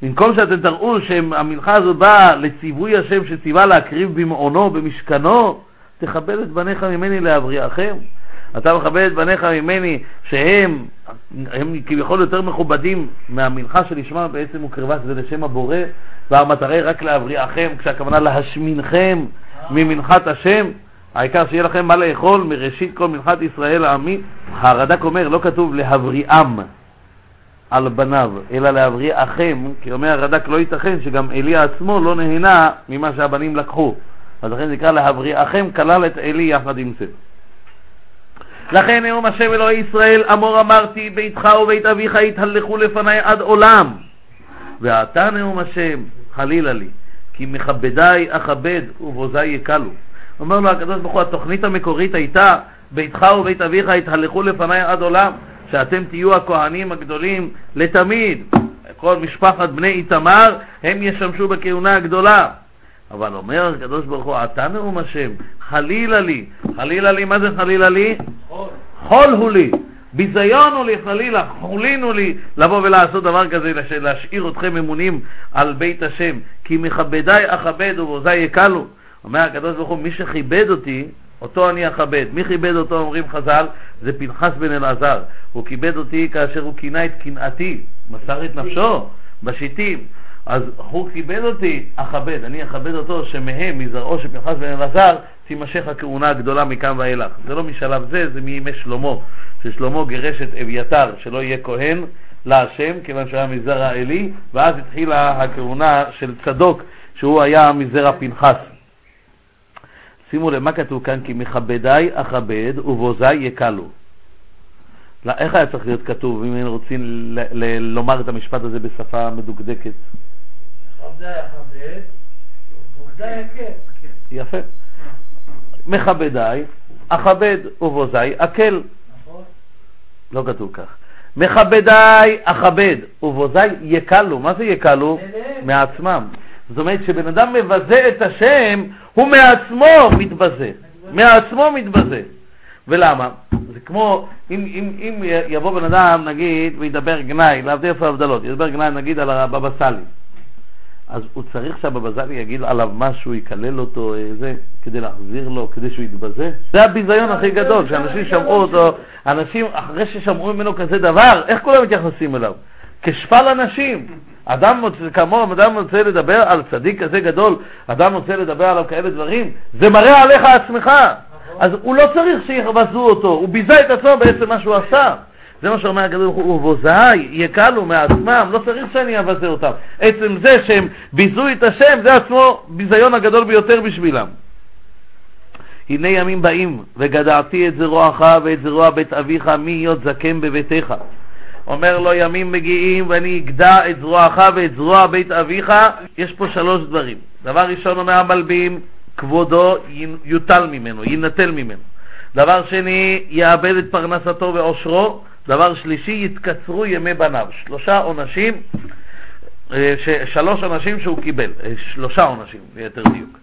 במקום שאתם תראו שהמנחה הזאת באה לציווי השם שציווה להקריב במעונו, במשכנו, תכבד את בניך ממני להבריאכם. אתה מכבד את בניך ממני שהם הם כביכול יותר מכובדים מהמנחה שלשמה בעצם הוקרבה שזה לשם הבורא והמטרה היא רק להבריאכם כשהכוונה להשמינכם ממנחת השם העיקר שיהיה לכם מה לאכול מראשית כל מנחת ישראל העמי. הרד"ק אומר לא כתוב להבריאם על בניו אלא להבריאכם כי אומר הרד"ק לא ייתכן שגם עלי עצמו לא נהנה ממה שהבנים לקחו. אז לכן זה נקרא להבריאכם כלל את עלי יחד עם זה לכן נאום השם אלוהי ישראל, אמור אמרתי, ביתך ובית אביך יתהלכו לפניי עד עולם. ועתה נאום השם, חלילה לי, כי מכבדיי אכבד ובוזיי יקלו. אומר לו הקדוש ברוך הוא, התוכנית המקורית הייתה, ביתך ובית אביך יתהלכו לפניי עד עולם, שאתם תהיו הכהנים הגדולים לתמיד. כל משפחת בני איתמר, הם ישמשו בכהונה הגדולה. אבל אומר הקדוש ברוך הוא, אתה נאום השם, חלילה לי, חלילה לי, מה זה חלילה לי? חול. חול הוא לי, ביזיון הוא לי, חלילה, חולין הוא לי, לבוא ולעשות דבר כזה, לש- להשאיר אתכם אמונים על בית השם, כי מכבדיי אכבד ובעוזיי יקלו. אומר הקדוש ברוך הוא, מי שכיבד אותי, אותו אני אכבד. מי כיבד אותו, אומרים חז"ל, זה פנחס בן אלעזר. הוא כיבד אותי כאשר הוא כינה את קנאתי, מסר את נפשו בשיטים. אז הוא כיבד אותי, אכבד, אני אכבד אותו, שמהם, מזרעו של פנחס בן אלעזר, תימשך הכהונה הגדולה מכאן ואילך. זה לא משלב זה, זה מימי שלמה, ששלמה גירש את אביתר, שלא יהיה כהן להשם, כיוון שהיה מזרע עלי, ואז התחילה הכהונה של צדוק, שהוא היה מזרע פנחס. שימו לב, מה כתוב כאן? כי מכבדיי אכבד ובוזיי יקלו. לא, איך היה צריך להיות כתוב, אם היינו רוצים לומר את המשפט הזה בשפה מדוקדקת? יפה. מכבדיי, אכבד ובוזיי אקל. נכון? לא כתוב כך. מכבדיי אכבד ובוזיי יקלו. מה זה יקלו? מעצמם. זאת אומרת שבן אדם מבזה את השם, הוא מעצמו מתבזה. מעצמו מתבזה. ולמה? זה כמו, אם, אם, אם יבוא בן אדם, נגיד, וידבר גנאי, להבדיל איפה ההבדלות, ידבר גנאי נגיד על הבבא סאלי. אז הוא צריך שהבבא סאלי יגיד עליו משהו, יקלל אותו, אה, זה, כדי להחזיר לו, כדי שהוא יתבזה? זה הביזיון הכי גדול, שאנשים שמעו אותו, אנשים, אחרי ששמעו ממנו כזה דבר, איך כולם מתייחסים אליו? כשפל אנשים. אדם רוצה, כמוהו, אדם רוצה לדבר על צדיק כזה גדול, אדם רוצה לדבר עליו כאלה דברים, זה מראה עליך עצמך. אז הוא לא צריך שיבזו אותו, הוא ביזה את עצמו בעצם מה שהוא עשה. זה מה שאומר הקדוש ברוך הוא, ובוזיי יקלו מעצמם, לא צריך שאני אבזה אותם. עצם זה שהם ביזו את השם, זה עצמו ביזיון הגדול ביותר בשבילם. הנה ימים באים, וגדעתי את זרועך ואת זרוע בית אביך מהיות זקן בביתך. אומר לו, ימים מגיעים ואני אגדע את זרועך ואת זרוע בית אביך. יש פה שלוש דברים. דבר ראשון אומר המלבים, כבודו יוטל ממנו, יינטל ממנו. דבר שני, יאבד את פרנסתו ועושרו. דבר שלישי, יתקצרו ימי בניו. שלושה עונשים, אה, שלוש עונשים שהוא קיבל, אה, שלושה עונשים ליתר דיוק.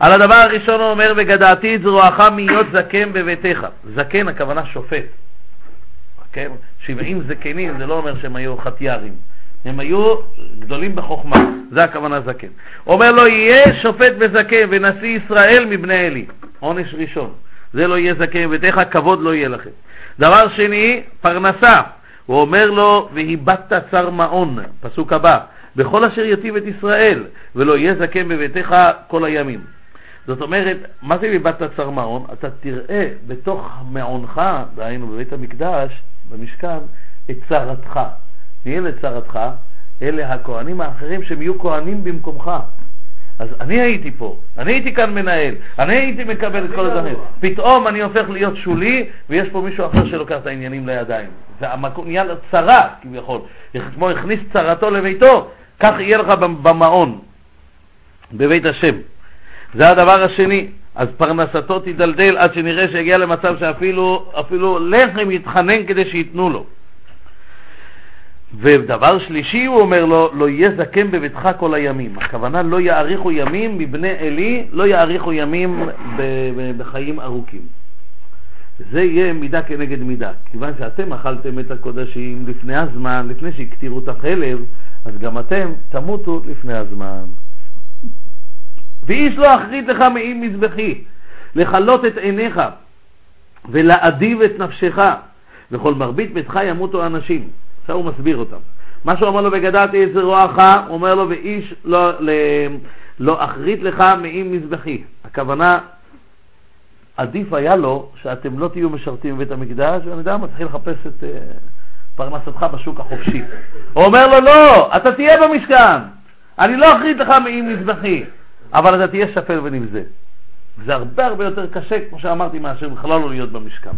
על הדבר הראשון הוא אומר, וגדעתי את זרועך מהיות זקן בביתך. זקן הכוונה שופט. כן? שבעים זקנים זה לא אומר שהם היו חטיארים. הם היו גדולים בחוכמה, זה הכוונה זקן. אומר לו, יהיה שופט וזקן ונשיא ישראל מבני אלי. עונש ראשון. זה לא יהיה זקן ובתיך, כבוד לא יהיה לכם. דבר שני, פרנסה. הוא אומר לו, והיבדת צר מעון, פסוק הבא, בכל אשר יטיב את ישראל, ולא יהיה זקן בביתך כל הימים. זאת אומרת, מה זה איבדת צר מעון? אתה תראה בתוך מעונך, דהיינו בבית המקדש, במשכן, את צרתך. מי אלה צרתך? אלה הכהנים האחרים שהם יהיו כהנים במקומך. אז אני הייתי פה, אני הייתי כאן מנהל, אני הייתי מקבל את כל הדברים. פתאום אני הופך להיות שולי, ויש פה מישהו אחר שלוקח את העניינים לידיים. והמקום נהיה לו צרה, כביכול. כמו הכניס צרתו לביתו, כך יהיה לך במעון, בבית השם. זה הדבר השני. אז פרנסתו תדלדל עד שנראה שהגיע למצב שאפילו אפילו לחם יתחנן כדי שייתנו לו. ודבר שלישי הוא אומר לו, לא יהיה זקן בביתך כל הימים. הכוונה לא יאריכו ימים מבני עלי, לא יאריכו ימים בחיים ארוכים. זה יהיה מידה כנגד מידה. כיוון שאתם אכלתם את הקודשים לפני הזמן, לפני שהקטירו את החלב, אז גם אתם תמותו לפני הזמן. ואיש לא אחריד לך מעם מזבחי, לכלות את עיניך ולהאדיב את נפשך, וכל מרבית ביתך ימותו אנשים. עכשיו הוא מסביר אותם. מה שהוא אמר לו, וגדלתי את זרועך, הוא אומר לו, ואיש לא, לא, לא אחרית לך מעם מזבחי. הכוונה, עדיף היה לו שאתם לא תהיו משרתים בבית המקדש, ואני יודע, מתחיל לחפש את uh, פרנסתך בשוק החופשי. הוא אומר לו, לא, אתה תהיה במשכן, אני לא אחרית לך מעם מזבחי, אבל אתה תהיה שפל ונבזה. זה הרבה הרבה יותר קשה, כמו שאמרתי, מאשר בכלל לא להיות במשכן.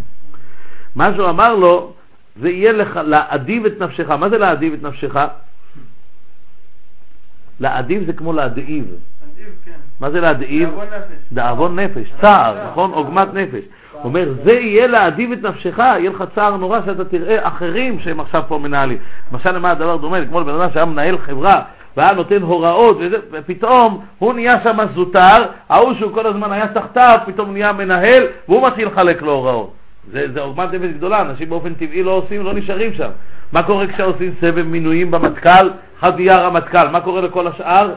מה שהוא אמר לו, זה יהיה לך, להאדיב את נפשך. מה זה להאדיב את נפשך? להאדיב זה כמו להדאיב. כן. מה זה להדאיב? דאבון נפש, צער, נכון? עוגמת נפש. הוא אומר, זה יהיה להאדיב את נפשך, יהיה לך צער נורא שאתה תראה אחרים שהם עכשיו פה מנהלים. למשל, למה הדבר דומה? כמו לבן אדם שהיה מנהל חברה והיה נותן הוראות, ופתאום הוא נהיה שם זוטר, ההוא שהוא כל הזמן היה תחתיו, פתאום נהיה מנהל, והוא מתחיל לחלק לו הוראות. זה, זה עוגמת נפש גדולה, אנשים באופן טבעי לא עושים, לא נשארים שם. מה קורה כשעושים סבב מינויים במטכ"ל, אחד יהיה הרמטכ"ל, מה קורה לכל השאר?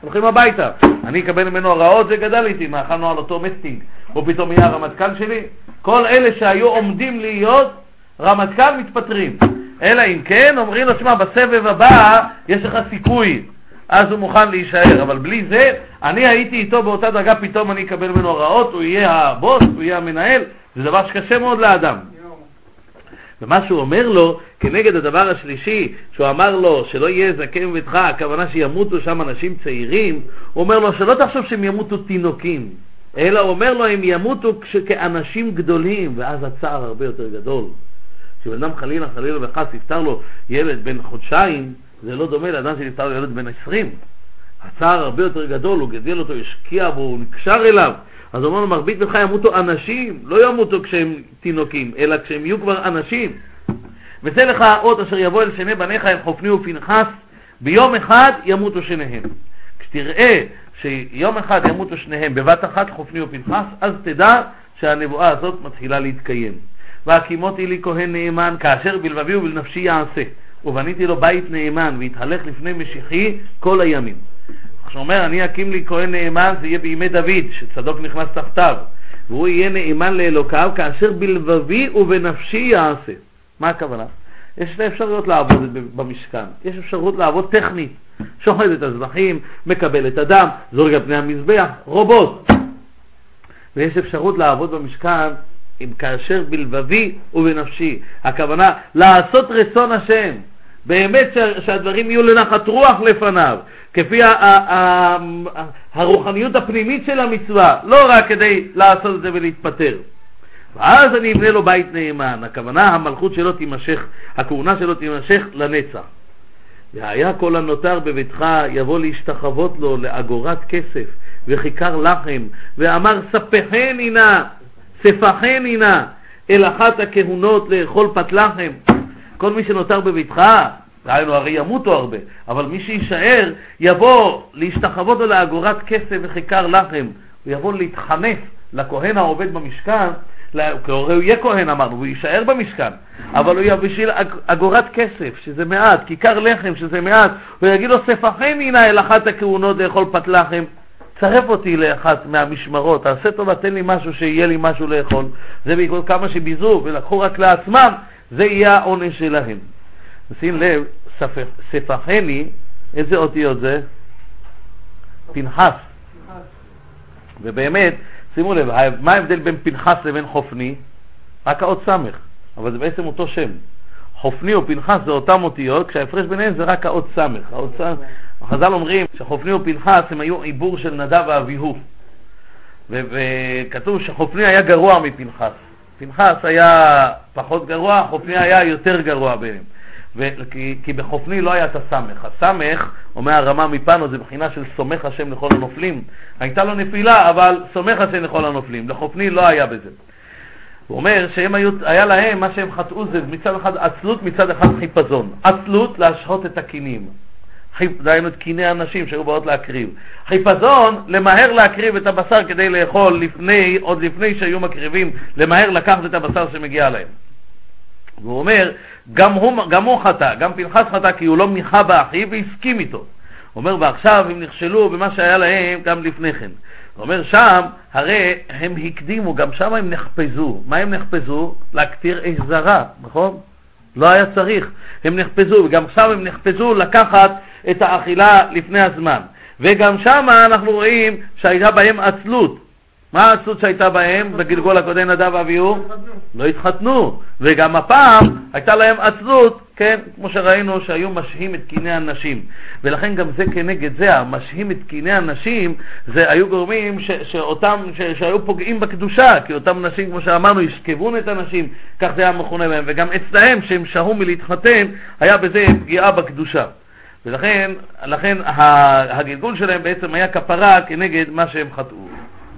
הולכים הביתה. אני אקבל ממנו הוראות, זה גדל איתי, מה אכלנו על אותו מסטינג, הוא פתאום יהיה הרמטכ"ל שלי? כל אלה שהיו עומדים להיות רמטכ"ל מתפטרים. אלא אם כן אומרים לו, שמע, בסבב הבא יש לך סיכוי, אז הוא מוכן להישאר, אבל בלי זה, אני הייתי איתו באותה דרגה, פתאום אני אקבל ממנו הוראות, הוא יהיה הבוס, הוא יהיה המנהל, זה דבר שקשה מאוד לאדם. ומה שהוא אומר לו, כנגד הדבר השלישי, שהוא אמר לו שלא יהיה זקן בביתך, הכוונה שימותו שם אנשים צעירים, הוא אומר לו שלא תחשוב שהם ימותו תינוקים, אלא הוא אומר לו הם ימותו כאנשים גדולים, ואז הצער הרבה יותר גדול. כשבן אדם חלילה חלילה וחס יפטר לו ילד בן חודשיים, זה לא דומה לאדם שנפטר ילד בן עשרים. הצער הרבה יותר גדול, הוא גדל אותו, השקיע בו, הוא נקשר אליו. אז הוא אומר לו, מרבית בך ימותו אנשים, לא ימותו כשהם תינוקים, אלא כשהם יהיו כבר אנשים. וצא לך אות אשר יבוא אל שני בניך אל חופני ופנחס, ביום אחד ימותו שניהם. כשתראה שיום אחד ימותו שניהם בבת אחת, חופני ופנחס, אז תדע שהנבואה הזאת מתחילה להתקיים. והקימותי לי כהן נאמן, כאשר בלבבי ובנפשי יעשה. ובניתי לו בית נאמן, והתהלך לפני משיחי כל הימים. כשהוא אומר, אני אקים לי כהן נאמן, זה יהיה בימי דוד, שצדוק נכנס תחתיו. והוא יהיה נאמן לאלוקיו, כאשר בלבבי ובנפשי יעשה. מה הכוונה? יש שתי אפשרויות לעבוד במשכן. יש אפשרות לעבוד טכנית, שוחט את הזבחים, מקבל את הדם, זורק על פני המזבח, רובוט. ויש אפשרות לעבוד במשכן עם כאשר בלבבי ובנפשי. הכוונה, לעשות רצון השם. באמת שהדברים יהיו לנחת רוח לפניו, כפי הרוחניות הפנימית של המצווה, לא רק כדי לעשות את זה ולהתפטר. ואז אני אבנה לו בית נאמן, הכוונה המלכות שלו תימשך, הכהונה שלו תימשך לנצח. והיה כל הנותר בביתך יבוא להשתחוות לו לאגורת כסף וכיכר לחם, ואמר ספחני נא, ספחני נא, אל אחת הכהונות לאכול פת לחם. כל מי שנותר בביתך, דהיינו הרי ימותו הרבה, אבל מי שיישאר יבוא להשתחוות לו לאגורת כסף וכיכר לחם, הוא יבוא להתחנף לכהן העובד במשכן, הרי הוא יהיה כהן אמרנו, הוא יישאר במשכן, אבל הוא יהיה בשביל אגורת כסף, שזה מעט, כיכר לחם, שזה מעט, הוא יגיד לו, ספחני נא אל אחת הכהונות לאכול פת לחם, צרף אותי לאחת מהמשמרות, תעשה טובה, תן לי משהו שיהיה לי משהו לאכול. זה בעקבות כמה שביזו ולקחו רק לעצמם, זה יהיה העונש שלהם. שים לב, ספחני, איזה אותיות זה? פנחס. ובאמת, שימו לב, מה ההבדל בין פנחס לבין חופני? רק האות סמך, אבל זה בעצם אותו שם. חופני ופנחס זה אותם אותיות, כשההפרש ביניהם זה רק האות סמך. האות סמך. חז"ל אומרים שחופני ופנחס הם היו עיבור של נדב ואביהו. וכתוב שחופני היה גרוע מפנחס. פנחס היה פחות גרוע, חופני היה יותר גרוע ביניהם. כי, כי בחופני לא היה את הסמך. הסמך, אומר הרמה מפנו, זה בחינה של סומך השם לכל הנופלים. הייתה לו נפילה, אבל סומך השם לכל הנופלים. לחופני לא היה בזה. הוא אומר שהם היו, היה להם, מה שהם חטאו זה מצד אחד עצלות, מצד אחד חיפזון. עצלות, להשהות את הקינים. דהיינו את קיני הנשים שהיו באות להקריב. חיפזון, למהר להקריב את הבשר כדי לאכול לפני, עוד לפני שהיו מקריבים, למהר לקחת את הבשר שמגיע להם. והוא אומר, גם הוא, גם הוא חטא, גם פנחס חטא כי הוא לא מיכה באחיו והסכים איתו. הוא אומר, ועכשיו הם נכשלו במה שהיה להם גם לפני כן. הוא אומר, שם, הרי הם הקדימו, גם שם הם נחפזו. מה הם נחפזו? להקטיר אש זרה, נכון? לא היה צריך. הם נחפזו, וגם שם הם נחפזו לקחת את האכילה לפני הזמן. וגם שם אנחנו רואים שהייתה בהם עצלות. מה העצות שהייתה בהם בגלגול הקודם נדב ואביהו? לא התחתנו. וגם הפעם הייתה להם עצלות, כן, כמו שראינו שהיו משהים את קיני הנשים. ולכן גם זה כנגד זה, המשהים את קיני הנשים, זה היו גורמים ש, שאותם, ש, שהיו פוגעים בקדושה, כי אותם נשים, כמו שאמרנו, ישכבון את הנשים, כך זה היה מכונה בהם. וגם אצלהם, שהם שהו מלהתחתן, היה בזה פגיעה בקדושה. ולכן לכן הגלגול שלהם בעצם היה כפרה כנגד מה שהם חטאו.